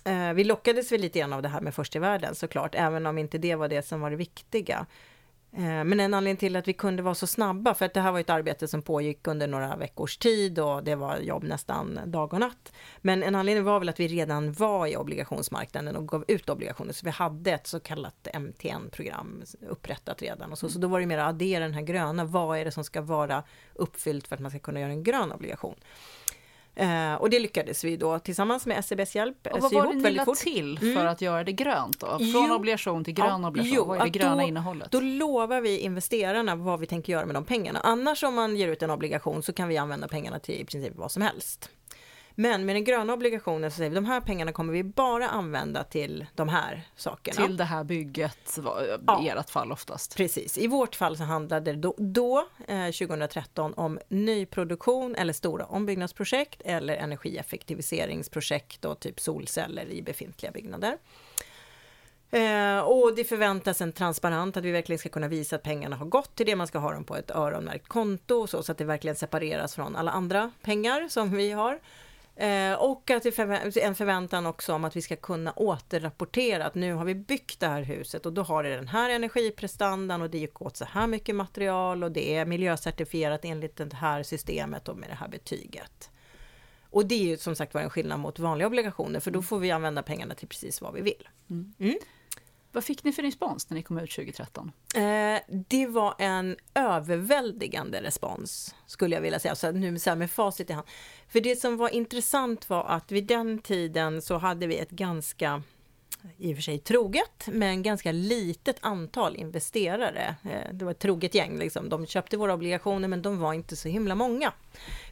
eh, vi lockades väl lite grann av det här med först i världen såklart, även om inte det var det som var det viktiga. Eh, men en anledning till att vi kunde vara så snabba, för att det här var ett arbete som pågick under några veckors tid och det var jobb nästan dag och natt. Men en anledning var väl att vi redan var i obligationsmarknaden och gav ut obligationer, så vi hade ett så kallat MTN-program upprättat redan. Och så, så då var det mer att addera den här gröna, vad är det som ska vara uppfyllt för att man ska kunna göra en grön obligation? Eh, och det lyckades vi då tillsammans med SEBs hjälp Och vad sy var ihop det ni lade fort. till för Mm. att göra det grönt då? Från Jo. obligation till grön Ja, obligation, jo, vad är det gröna då, innehållet? Då lovar vi investerarna vad vi tänker göra med de pengarna. Annars om man ger ut en obligation så kan vi använda pengarna till i princip vad som helst. Men med den gröna obligationen så säger vi de här pengarna kommer vi bara använda till de här sakerna. Till det här bygget, i ert fall oftast. Precis, i vårt fall så handlade det då, då eh, 2013 om nyproduktion eller stora ombyggnadsprojekt eller energieffektiviseringsprojekt och typ solceller i befintliga byggnader. Eh, och det förväntas en transparent, att vi verkligen ska kunna visa att pengarna har gått till det, man ska ha dem på ett öronmärkt konto så, så att det verkligen separeras från alla andra pengar som vi har. Eh, och att det förvä- en förväntan också om att vi ska kunna återrapportera att nu har vi byggt det här huset och då har det den här energiprestandan och det gick åt så här mycket material och det är miljöcertifierat enligt det här systemet och med det här betyget. Och det är ju som sagt var en skillnad mot vanliga obligationer för då får vi använda pengarna till precis vad vi vill. Mm. Vad fick ni för respons när ni kom ut 2013? Eh, det var en överväldigande respons, skulle jag vilja säga, så nu så här med facit i hand. För det som var intressant var att vid den tiden så hade vi ett ganska, i och för sig troget, men ganska litet antal investerare. Eh, det var ett troget gäng, liksom. de köpte våra obligationer, men de var inte så himla många.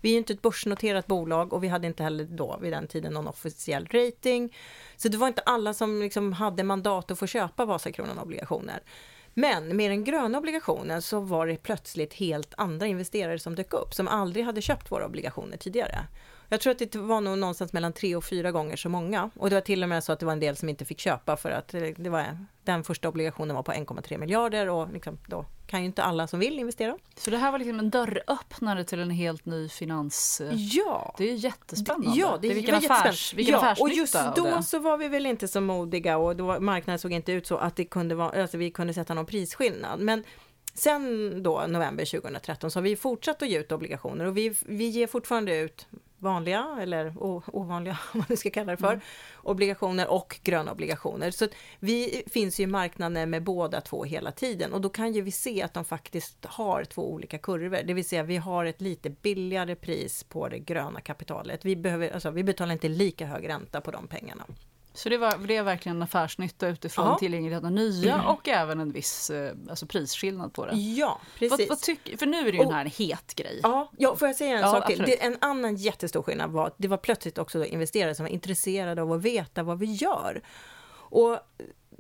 Vi är ju inte ett börsnoterat bolag och vi hade inte heller då vid den tiden någon officiell rating. Så det var inte alla som liksom hade mandat att få köpa Vasakronan-obligationer. Men med den gröna obligationen så var det plötsligt helt andra investerare som dök upp, som aldrig hade köpt våra obligationer tidigare. Jag tror att det var nog någonstans mellan tre och fyra gånger så många. Och det var till och med så att det var en del som inte fick köpa för att det det var, den första obligationen var på 1,3 miljarder och liksom, då kan ju inte alla som vill investera. Så det här var liksom en dörröppnare till en helt ny finans... Ja! Det är ju jättespännande. Ja, det, är vilken affärs, vilken ja, och just då det. så var vi väl inte så modiga och då, marknaden såg inte ut så att det kunde vara, alltså vi kunde sätta någon prisskillnad. Men sen då, november 2013, så har vi fortsatt att ge ut obligationer och vi, vi ger fortfarande ut vanliga eller ovanliga, vad man nu ska kalla det för, Mm. obligationer och gröna obligationer. Så vi finns ju i marknaden med båda två hela tiden och då kan ju vi se att de faktiskt har två olika kurvor. Det vill säga vi har ett lite billigare pris på det gröna kapitalet. Vi, behöver, alltså, vi betalar inte lika hög ränta på de pengarna. Så det var, det är verkligen en affärsnytta utifrån Ja. tillgänglighet av nya och även en viss eh, alltså prisskillnad på det. Ja, Vad, precis. vad tyck, för nu är det ju Och- den här en het grej. Ja, ja, får jag säga en Ja, sak till? Det, en annan jättestor skillnad var att det var plötsligt också investerare som var intresserade av att veta vad vi gör. Och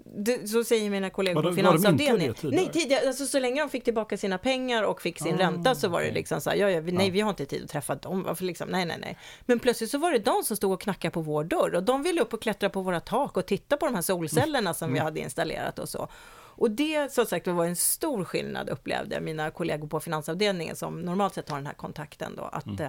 det, så säger mina kollegor på finansavdelningen. Nej, tidigare, alltså så länge de fick tillbaka sina pengar och fick sin Ah, ränta så var det liksom så här, ja, ja, vi, nej, vi har inte tid att träffa dem, varför liksom, nej, nej, nej. Men plötsligt så var det de som stod och knackade på vår dörr och de ville upp och klättra på våra tak och titta på de här solcellerna som vi Mm. hade installerat och så. Och det som sagt var en stor skillnad upplevde mina kollegor på finansavdelningen som normalt sett har den här kontakten då, att eh,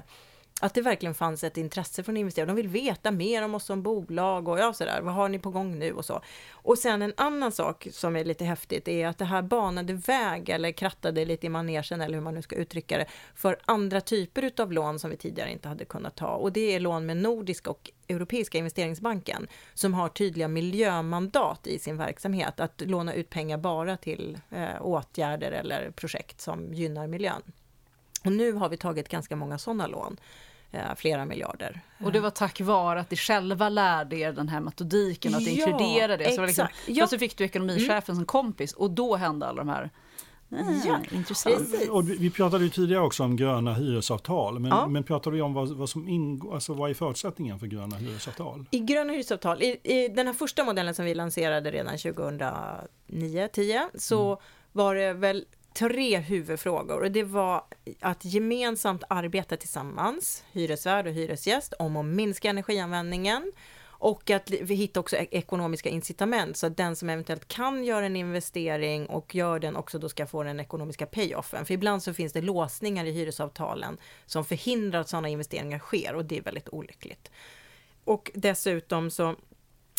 att det verkligen fanns ett intresse från investerare. De vill veta mer om oss som bolag och ja, sådär, vad har ni på gång nu och så. Och sen en annan sak som är lite häftigt är att det här banade väg eller krattade lite i manegen eller hur man nu ska uttrycka det för andra typer utav lån som vi tidigare inte hade kunnat ta och det är lån med Nordiska och Europeiska investeringsbanken som har tydliga miljömandat i sin verksamhet att låna ut pengar bara till eh, åtgärder eller projekt som gynnar miljön. Och nu har vi tagit ganska många sådana lån, flera miljarder. Och det var tack vare att ni själva lärde er den här metodiken, att Ja, inkludera det. Så det liksom, exakt. Ja. Så fick du ekonomichefen som kompis och då hände alla de här... Ja, intressant. precis. Och vi vi pratade ju tidigare också om gröna hyresavtal, men, Ja. men pratade vi om vad, vad som ingår, alltså vad är förutsättningen för gröna hyresavtal? I gröna hyresavtal, i, i den här första modellen som vi lanserade redan 2009-10 så Mm. var det väl tre huvudfrågor och det var att gemensamt arbeta tillsammans, hyresvärd och hyresgäst, om att minska energianvändningen och att vi hittar också e-, ekonomiska incitament så att den som eventuellt kan göra en investering och gör den också då ska få den ekonomiska payoffen. För ibland så finns det låsningar i hyresavtalen som förhindrar att sådana investeringar sker och det är väldigt olyckligt. Och dessutom så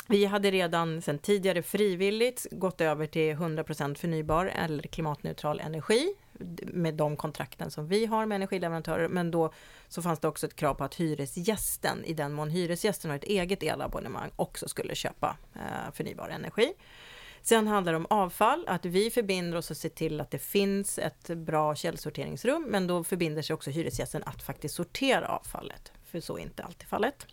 vi hade redan sedan tidigare frivilligt gått över till 100% förnybar eller klimatneutral energi med de kontrakten som vi har med energileverantörer. Men då så fanns det också ett krav på att hyresgästen, i den mån hyresgästen har ett eget elabonnemang, också skulle köpa eh, förnybar energi. Sen handlar det om avfall, att vi förbinder oss att se till att det finns ett bra källsorteringsrum, men då förbinder sig också hyresgästen att faktiskt sortera avfallet, för så är inte alltid fallet.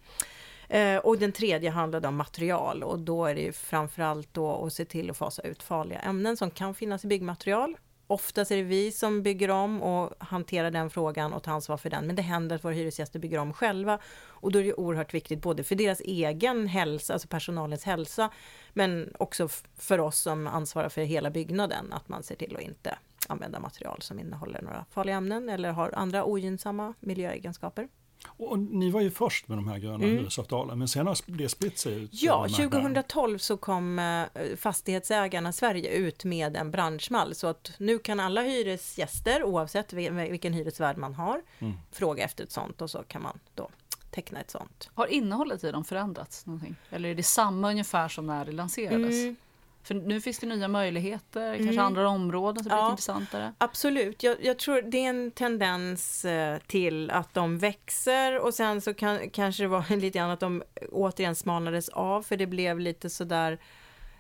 Eh, och den tredje handlade om material och då är det ju framförallt då att se till att fasa ut farliga ämnen som kan finnas i byggmaterial. Oftast är det vi som bygger om och hanterar den frågan och tar ansvar för den. Men det händer att våra hyresgäster bygger om själva. Och då är det oerhört viktigt både för deras egen hälsa, alltså personalens hälsa, men också för oss som ansvarar för hela byggnaden, att man ser till att inte använda material som innehåller några farliga ämnen eller har andra ogynnsamma miljöegenskaper. Och ni var ju först med de här gröna Mm. hyresavtalen, men sen har det spritt sig ut. Ja, över marknaden. 2012 så kom eh, Fastighetsägarna Sverige ut med en branschmall så att nu kan alla hyresgäster, oavsett vil- vilken hyresvärd man har, Mm. fråga efter ett sånt och så kan man då teckna ett sånt. Har innehållet i dem förändrats någonting? Eller är det samma ungefär som när det lanserades? Mm. För nu finns det nya möjligheter, kanske Mm. andra områden som blir Ja. lite intressantare. Absolut, jag, jag tror det är en tendens eh, till att de växer och sen så kan, kanske det var lite grann att de återigen smalnades av för det blev lite sådär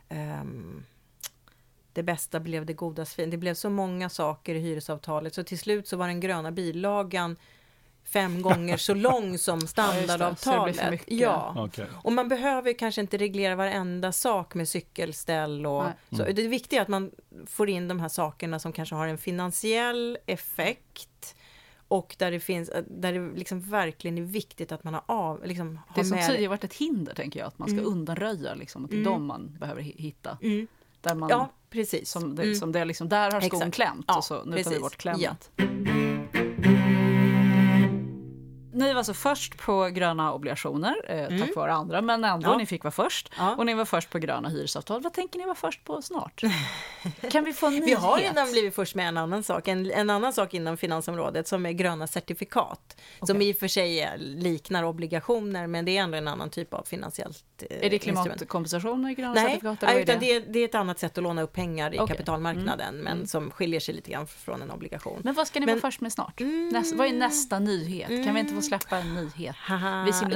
ehm, det bästa blev det godas fin. Det blev så många saker i hyresavtalet så till slut så var den gröna bilagan fem gånger så lång som Ja, just det. Standardavtalet. Ja, Okej. och man behöver kanske inte reglera varenda sak med cykelställ och Nej. så. Det är viktigt att man får in de här sakerna som kanske har en finansiell effekt och där det finns, där det liksom verkligen är viktigt att man har av, liksom, Det som med tidigare varit ett hinder, tänker jag, att man ska Mm. undanröja, liksom, att det är Mm. de man behöver hi- hitta. Mm. Där, man, Ja, precis. som det, Mm. som det är liksom, där har skon Exakt. klämt Ja, och så, nu tar vi precis. bort klämmet. Ja. Ni var alltså först på gröna obligationer, eh, tack Mm. vare andra, men ändå, Ja. ni fick vara först. Ja. Och ni var först på gröna hyresavtal. Vad tänker ni vara först på snart? kan vi få en nyhet? Vi har redan blivit först med en annan sak, en, en annan sak inom finansområdet som är gröna certifikat. Som Okej. i och för sig liknar obligationer men det är ändå en annan typ av finansiellt eh, Är det klimatkompensation i gröna Nej, certifikat? nej, utan det? är, det är ett annat sätt att låna upp pengar i Okej. kapitalmarknaden Mm. men Mm. som skiljer sig lite grann från en obligation. Men vad ska ni Men- vara först med snart? Mm. Nästa, vad är nästa nyhet? Kan vi inte få släppa en nyhet?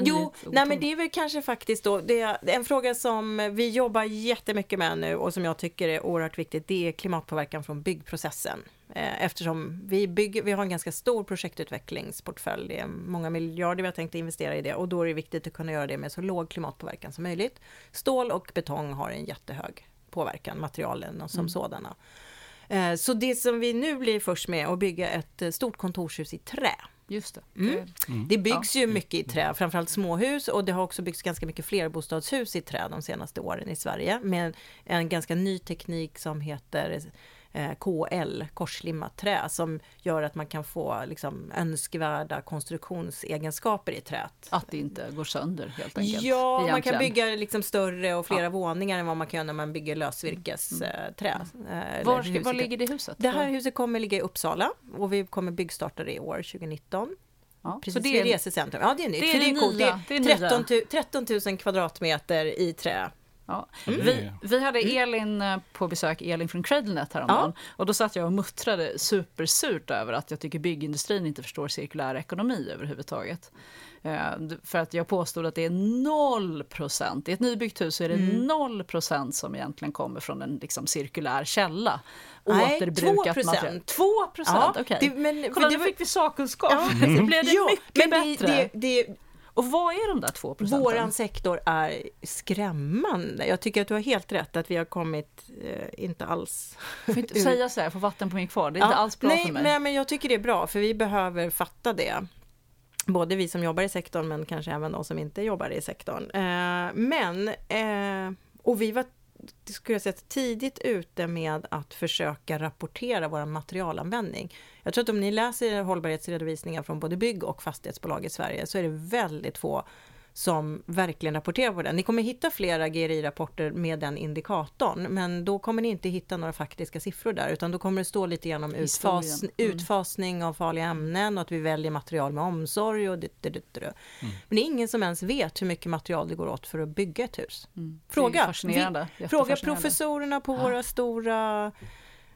Jo, nej men det är väl kanske faktiskt då, det är en fråga som vi jobbar jättemycket med nu och som jag tycker är oerhört viktigt, det är klimatpåverkan från byggprocessen. Eh, Eftersom vi, bygger, vi har en ganska stor projektutvecklingsportfölj, det är många miljarder vi har tänkt investera i det och då är det viktigt att kunna göra det med så låg klimatpåverkan som möjligt. Stål och betong har en jättehög påverkan, materialen och som Mm. sådana. Eh, Så det som vi nu blir först med att bygga ett stort kontorshus i trä. Just det. Mm. Det byggs ju mycket i trä, framförallt småhus och det har också byggts ganska mycket flerbostadshus i trä de senaste åren i Sverige med en ganska ny teknik som heter KL, korslimmat trä, som gör att man kan få liksom, önskvärda konstruktionsegenskaper i träet. Att det inte går sönder helt enkelt. Ja, man kan egentligen. bygga liksom större och flera våningar än vad man kan göra när man bygger lösvirkesträ. Eh, Var, ska, var ligger det huset? det här huset kommer ligga i Uppsala och vi kommer byggstarta det i år 2019. ja. Precis så det vid är, resecentrum. Ja, det är nytt. det är det det är coolt. nya, Det det är är 13, tu- 13 000 kvadratmeter i trä. Ja. Mm. Vi, vi hade Elin eh, på besök, Elin från Cradlenet häromdagen. Och då satt jag och muttrade supersurt över att jag tycker byggindustrin inte förstår cirkulär ekonomi överhuvudtaget. Eh, för att jag påstod att det är noll procent, i ett nybyggt hus är det Mm. noll procent som egentligen kommer från en liksom, cirkulär källa. Nej, Återbrukat 2%. material. 2 procent, Ja, okej. det- men- Kolla, det nu fick vi sakkunskap. Ja. Så blev det Ja, mycket det, bättre. det, det, Och vad är de där 2 procenten? Våran sektor är skrämmande. Jag tycker att du har helt rätt att vi har kommit, eh, inte alls... får inte säga så här, jag får vatten på min kvar. Det är Ja, inte alls bra nej, för mig. Nej, men jag tycker det är bra, för vi behöver fatta det. Både vi som jobbar i sektorn, men kanske även de som inte jobbar i sektorn. Eh, men, eh, och vi var skulle jag säga, tidigt ute med att försöka rapportera vår materialanvändning. Jag tror att om ni läser hållbarhetsredovisningar från både bygg och fastighetsbolag i Sverige så är det väldigt få som verkligen rapporterar på den. Ni kommer hitta flera GRI-rapporter med den indikatorn, men då kommer ni inte hitta några faktiska siffror där, utan då kommer det stå lite grann om utfas, Mm. utfasning av farliga ämnen och att vi väljer material med omsorg och det, det, det, det. Men det är ingen som ens vet hur mycket material det går åt för att bygga ett hus. Är Fråga, vi, fråga professorerna på våra stora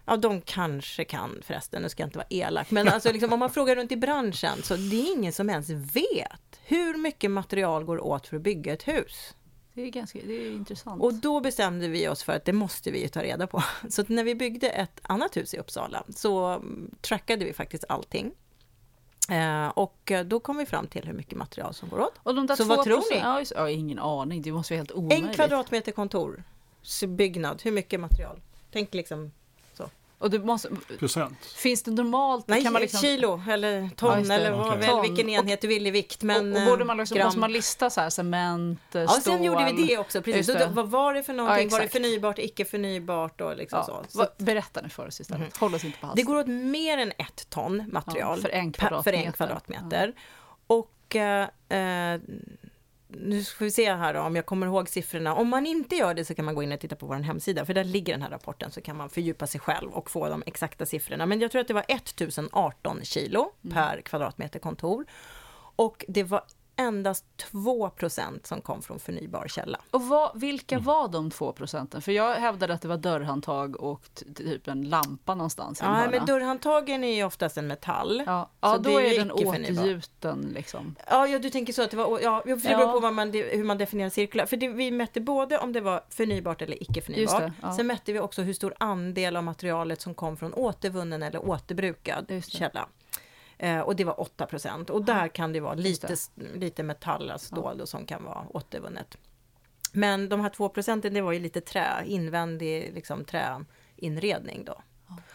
Ja, de kanske kan förresten, nu ska jag inte vara elak, men alltså liksom, om man frågar runt i branschen så det är ingen som ens vet hur mycket material går åt för att bygga ett hus. Det är, ganska, det är intressant. Och då bestämde vi oss för att det måste vi ju ta reda på. Så när vi byggde ett annat hus i Uppsala så mm, trackade vi faktiskt allting. Eh, och då kom vi fram till hur mycket material som går åt. Och de där Så 2%, vad tror ni? Ja, just, ja, ingen aning, det måste vara helt omöjligt. En kvadratmeter kontor, så byggnad, hur mycket material? Tänk liksom. Och det måste, Procent. finns det normalt? Nej, kan man liksom, kilo eller Ja, ton det. eller vad, Okej. väl, vilken enhet du vill i vikt. Men, och, och borde man liksom, gram. måste man lista så här, cement, eh, Ja, stål? sen gjorde vi det också. Precis. Det. då, vad var det för någonting? var det förnybart, icke förnybart och liksom Ja, så. så. berätta nu för oss istället. Håll oss inte på halsen. Det går åt mer än ett ton material Ja, för en per- för kvadratmeter. en kvadratmeter. Och eh, eh, nu ska vi se här då, om jag kommer ihåg siffrorna. Om man inte gör det så kan man gå in och titta på vår hemsida, för där ligger den här rapporten, så kan man fördjupa sig själv och få de exakta siffrorna. Men jag tror att det var 1018 kilo Mm. per kvadratmeter kontor. Och det var endast 2% som kom från förnybar källa. Och vad, vilka var de två procenten? För jag hävdade att det var dörrhandtag och typ en lampa någonstans Ja, men dörrhandtagen är ju oftast en metall. Ja, ja Så då det är den åtgjuten liksom. Ja, ja, du tänker så att det var, ja, för det Ja. beror på vad man, hur man definierar cirkulär. För det, vi mätte både om det var förnybart eller icke Just förnybart. det, ja. Sen mätte vi också hur stor andel av materialet som kom från återvunnen eller återbrukad Just det. källa. Eh, och det var 8 procent. Och där kan det vara lite, lite metall, alltså och som kan vara återvunnet. Men de här 2 procenten, det var ju lite trä, invändig liksom, träinredning då.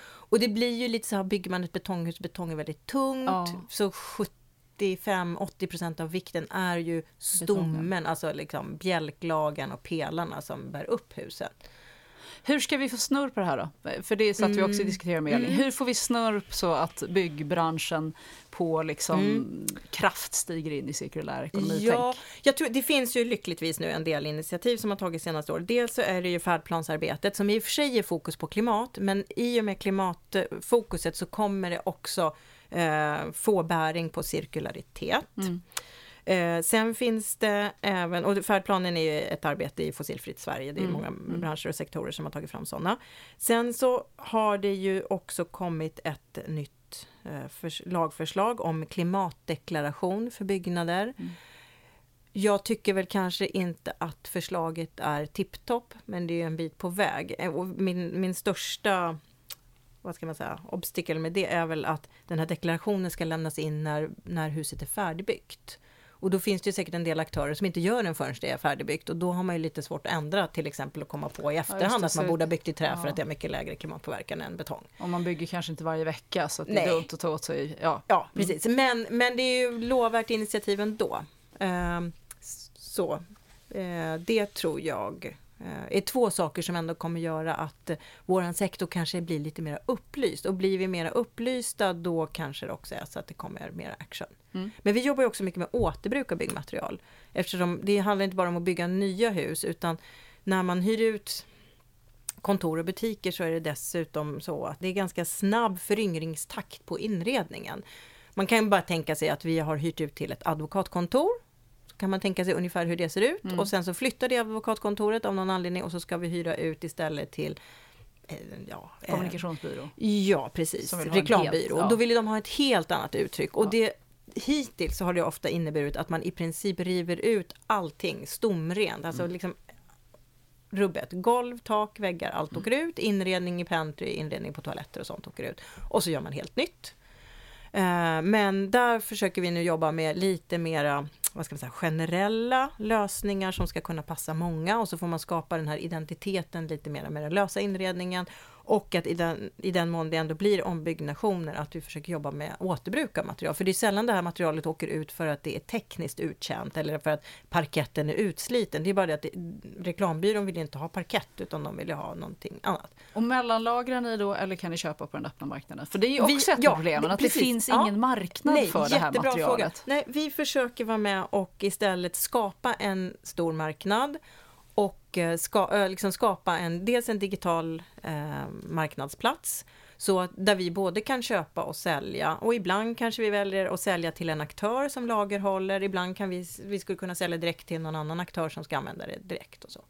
Och det blir ju lite så här, bygger man ett betonghus, betong är väldigt tungt, Ja. så 75-80 procent av vikten är ju stommen, alltså liksom bjälklagen och pelarna som bär upp huset. Hur ska vi få snurr på det här då? För det satt vi också Mm. och diskuterade med Elin. Hur får vi snurr så att byggbranschen på liksom kraft stiger in i cirkulär ekonomi? Ja, jag tror, det finns ju lyckligtvis nu en del initiativ som har tagits senaste år. Dels så är det ju färdplansarbetet som i och för sig är fokus på klimat, men i och med klimatfokuset så kommer det också eh, få bäring på cirkularitet. Eh, sen finns det även, och färdplanen är ett arbete i fossilfritt Sverige, det är många branscher och sektorer som har tagit fram sådana. Sen så har det ju också kommit ett nytt eh, förs- lagförslag om klimatdeklaration för byggnader. Jag tycker väl kanske inte att förslaget är tipptopp, men det är en bit på väg. Eh, Och min, min största vad ska man säga, obstacle med det är väl att den här deklarationen ska lämnas in när, när huset är färdigbyggt. Och då finns det ju säkert en del aktörer som inte gör den förrän det är färdigbyggt och då har man ju lite svårt att ändra till exempel och komma på i efterhand det, att man borde ha byggt i trä för ja. att det har mycket lägre klimatpåverkan än betong. Och man bygger kanske inte varje vecka så att det är dumt att ta åt sig. Ja. Ja, precis. Men, men det är ju lovvärt initiativ ändå. Ehm, så, eh, det tror jag eh, är två saker som ändå kommer göra att eh, våran sektor kanske blir lite mer upplyst. Och blir vi mer upplysta då kanske det också är så att det kommer mer action. Men vi jobbar ju också mycket med återbruk av byggmaterial. Eftersom det handlar inte bara om att bygga nya hus utan när man hyr ut kontor och butiker så är det dessutom så att det är ganska snabb föryngringstakt på inredningen. Man kan ju bara tänka sig att vi har hyrt ut till ett advokatkontor Då kan man tänka sig ungefär hur det ser ut Mm. och sen så flyttar det advokatkontoret av någon anledning och så ska vi hyra ut istället till eh, ja, eh, Kommunikationsbyrå. Ja, precis. Reklambyrå. helt- ja. Då vill de ha ett helt annat uttryck. Och Ja. det, hittills så har det ofta inneburit att man i princip river ut allting stomrent. Alltså Mm. liksom rubbet. Golv, tak, väggar, allt åker ut. Inredning i pantry, inredning på toaletter och sånt åker ut. Och så gör man helt nytt. Eh, Men där försöker vi nu jobba med lite mera vad ska man säga, generella lösningar som ska kunna passa många och så får man skapa den här identiteten lite mer med den lösa inredningen och att i den, i den mån det ändå blir ombyggnationer att vi försöker jobba med återbruk av material. För det är sällan det här materialet åker ut för att det är tekniskt uttjänt eller för att parketten är utsliten. Det är bara det att det, reklambyrån vill inte ha parkett utan de vill ha någonting annat. Och mellanlagrar ni då eller kan ni köpa på den öppna marknaden? För det är ju Vi- också ett ja, av problemen, att precis. det finns Ja. ingen marknad Nej, för det här materialet. Fråga. Nej, vi försöker vara med och istället skapa en stor marknad och eh, ska, liksom skapa en, dels en digital eh, marknadsplats så att, där vi både kan köpa och sälja. Och ibland kanske vi väljer att sälja till en aktör som lagerhåller, ibland kan vi, vi skulle kunna sälja direkt till någon annan aktör som ska använda det direkt och så.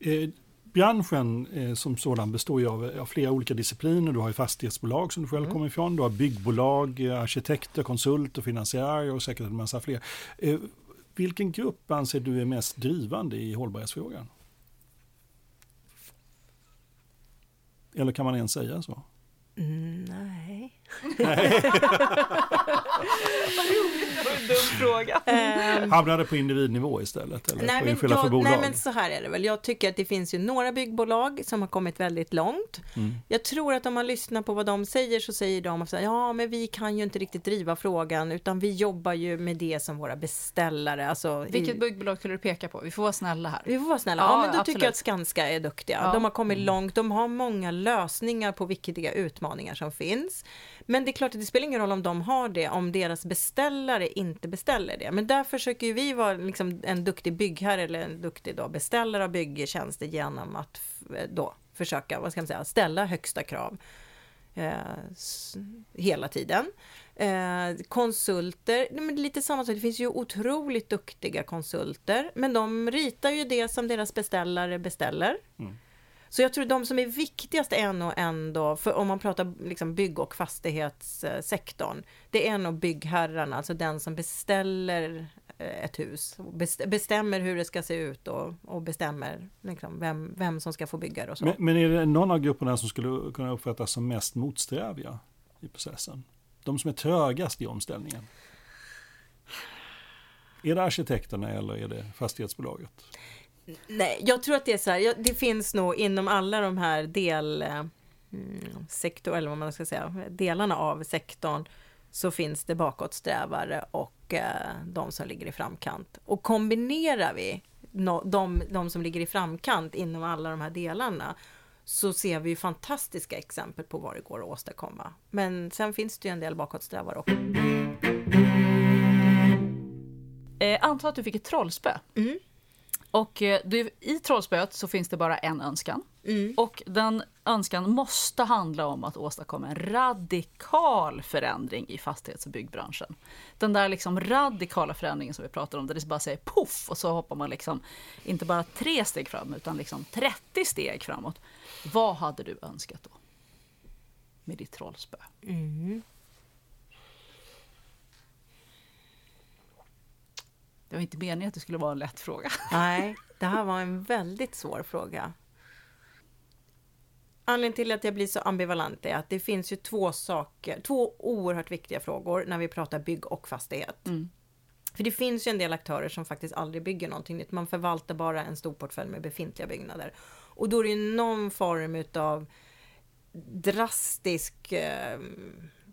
Eh, branschen eh, som sådan består ju av, av flera olika discipliner. Du har ju fastighetsbolag som du själv kommer ifrån. Du har byggbolag, eh, arkitekter, konsulter, finansiärer och säkert en massa fler. Eh, vilken grupp anser du är mest drivande i hållbarhetsfrågan? Eller kan man ens säga så? Mm, nej. Dum fråga. Hamnar det på individnivå istället? Eller Nej men, jag, nej men så här är det väl. Jag tycker att det finns ju några byggbolag som har kommit väldigt långt. Mm. Jag tror att om man lyssnar på vad de säger så säger de att ja men vi kan ju inte riktigt driva frågan utan vi jobbar ju med det som våra beställare. Alltså, Vilket i, byggbolag skulle du peka på? Vi får vara snälla här. vi får vara snälla. Ja, Ja, men då tycker absolut. jag att Skanska är duktiga. Ja. De har kommit långt. De har många lösningar på viktiga utmaningar som finns. Men det är klart att det spelar ingen roll om de har det, om deras beställare inte beställer det. Men där försöker ju vi vara liksom en duktig byggherre eller en duktig då beställare av byggtjänster genom att eh, då försöka, vad ska man säga, ställa högsta krav eh, hela tiden. Eh, konsulter, men lite samma sak, det finns ju otroligt duktiga konsulter, men de ritar ju det som deras beställare beställer. Mm. Så jag tror de som är viktigast är nog ändå, för om man pratar liksom bygg och fastighetssektorn, det är nog byggherrarna, alltså den som beställer eh, ett hus, bestämmer hur det ska se ut och, och bestämmer liksom vem, vem som ska få bygga det och så. Men, men är det någon av grupperna som skulle kunna uppfattas som mest motsträviga i processen? De som är trögast i omställningen? Är det arkitekterna eller är det fastighetsbolaget? Nej, jag tror att det är så här, det finns nog inom alla de här del eh, mm, eller vad man ska säga, delarna av sektorn så finns det bakåtsträvare och eh, de som ligger i framkant. Och kombinerar vi de, de som ligger i framkant inom alla de här delarna så ser vi ju fantastiska exempel på vad det går att åstadkomma. Men sen finns det ju en del bakåtsträvare också. Eh, anta att du fick ett trollspö. Mm. Och eh, du, i trollspöet så finns det bara en önskan. Mm. Och den önskan måste handla om att åstadkomma en radikal förändring i fastighets och byggbranschen. Den där liksom radikala förändringen som vi pratar om, där det bara säger poff och så hoppar man liksom inte bara tre steg fram utan liksom 30 steg framåt. Vad hade du önskat då? Med ditt trollspö? Mm. Det var inte meningen att det skulle vara en lätt fråga. Nej, det här var en väldigt svår fråga. Anledningen till att jag blir så ambivalent är att det finns ju två saker, två oerhört viktiga frågor när vi pratar bygg och fastighet. För det finns ju en del aktörer som faktiskt aldrig bygger någonting nytt. Man förvaltar bara en stor portfölj med befintliga byggnader. Och då är det ju någon form utav drastisk eh,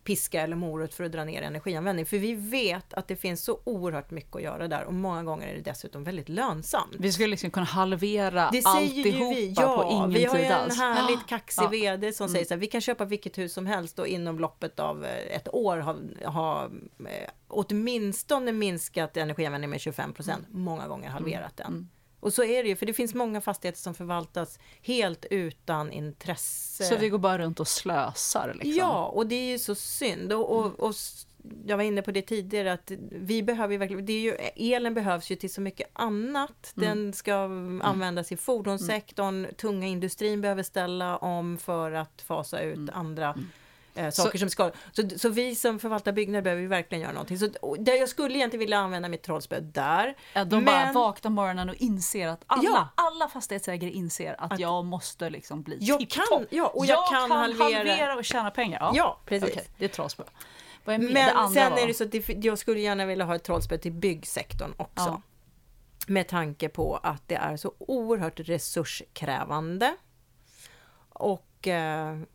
piska eller morot för att dra ner energianvändning. För vi vet att det finns så oerhört mycket att göra där och många gånger är det dessutom väldigt lönsamt. Vi skulle liksom kunna halvera Det alltihopa vi. på Ja, ingen vi har ju tid en alls. härligt kaxig Ja. VD som säger så här, vi kan köpa vilket hus som helst och inom loppet av eh, ett år ha, ha eh, åtminstone minskat energianvändningen med 25 procent, Mm. många gånger halverat den. Och så är det ju, för det finns många fastigheter som förvaltas helt utan intresse. Så vi går bara runt och slösar liksom. Ja, och det är ju så synd. Och, och, och jag var inne på det tidigare, att vi behöver ju verkligen, det är ju, elen behövs ju till så mycket annat. Mm. Den ska användas i fordonssektorn, tunga industrin behöver ställa om för att fasa ut Mm. andra eh, saker som ska... Så, så vi som förvaltar byggnader behöver ju verkligen göra någonting. Så där jag skulle egentligen vilja använda mitt trollspö där. Ja, de bara men- vaknar morgonen och inser att alla, Ja. alla fastighetsägare inser att, jag måste liksom bli Jag tipptopp. kan- ja, och jag kan halvera- och tjäna pengar. Ja, precis. Okej, det är trollspö. Men sen var? är det så att jag skulle gärna vilja ha ett trollspö till byggsektorn också. Ja. Med tanke på att det är så oerhört resurskrävande och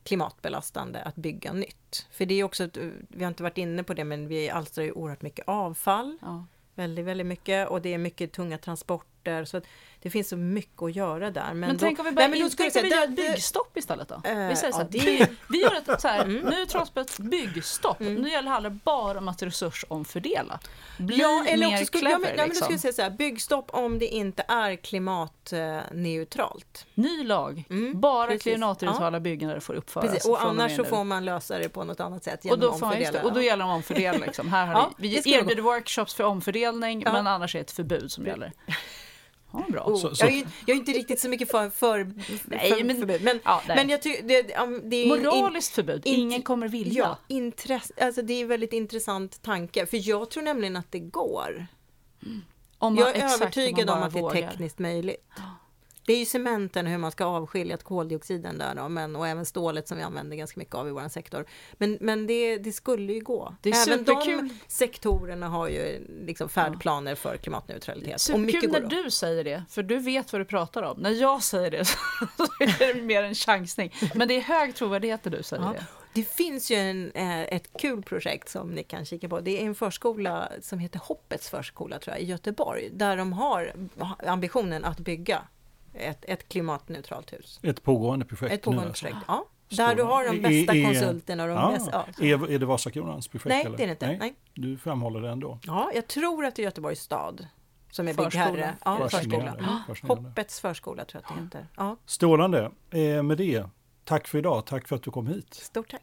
klimatbelastande att bygga nytt. För det är också, ett, vi har inte varit inne på det, men vi alstrar ju oerhört mycket avfall. Ja. Väldigt, väldigt mycket och det är mycket tunga transporter så att det finns så mycket att göra där. Men, Men då, tänk om vi, börjar Nej, men då vi säga, gör det- ett byggstopp istället då? Eh, vi säger så ja, här, det är- by- vi gör ett så här, nu är trollspöet byggstopp. Nu gäller det bara om att resursomfördela. Bli ja, eller mer också skulle, clever ja, men, ja, men då liksom. skulle jag säga så här, byggstopp om det inte är klimatneutralt. Ny lag, bara Mm, precis. klimatneutrala byggnader får uppföras. Precis, och och annars så får man lösa det på något annat sätt och genom då, att får just omfördela. det, och då gäller det att omfördela. Liksom. Här har Ja, vi, det vi erbjuder workshops för omfördelning, Ja. men annars är det ett förbud som gäller. Ja, bra. Oh, Så- så- jag, är, ju- jag är inte riktigt så mycket för, för, Nej, för men- förbud. Men, ja, men jag tycker det, det är Moraliskt förbud, in- ingen kommer vilja. Ja, alltså det är en väldigt intressant tanke. För jag tror nämligen att det går. Om man- jag är exakt, om övertygad om bara att det är vågar. tekniskt möjligt. Det är ju cementen hur man ska avskilja koldioxiden där då, men, och även stålet som vi använder ganska mycket av i vår sektor. Men, men det, det skulle ju gå. Det är även superkul. de sektorerna har ju liksom färdplaner för klimatneutralitet. och mycket Superkul när du säger det, för du vet vad du pratar om. När jag säger det så är det mer en chansning. Men det är hög trovärdighet när du säger Ja. det. Det finns ju en, eh, ett kul projekt som ni kan kika på. Det är en förskola som heter Hoppets förskola tror jag, i Göteborg. Där de har ambitionen att bygga ett, ett klimatneutralt hus. Ett pågående projekt Ett pågående nu alltså. projekt, ja. Där du har de bästa är- konsulterna de ja, bästa... Ja. Är, är det Vasakronans projekt? Nej, eller? det är det inte. Nej. Du framhåller det ändå. ja, jag tror att det är Göteborgs stad som är byggherre. Ja, förskola. Ja. Hoppets förskola tror jag att det heter. Ja, Strålande. Eh, med det, tack för idag. Tack för att du kom hit. stort tack.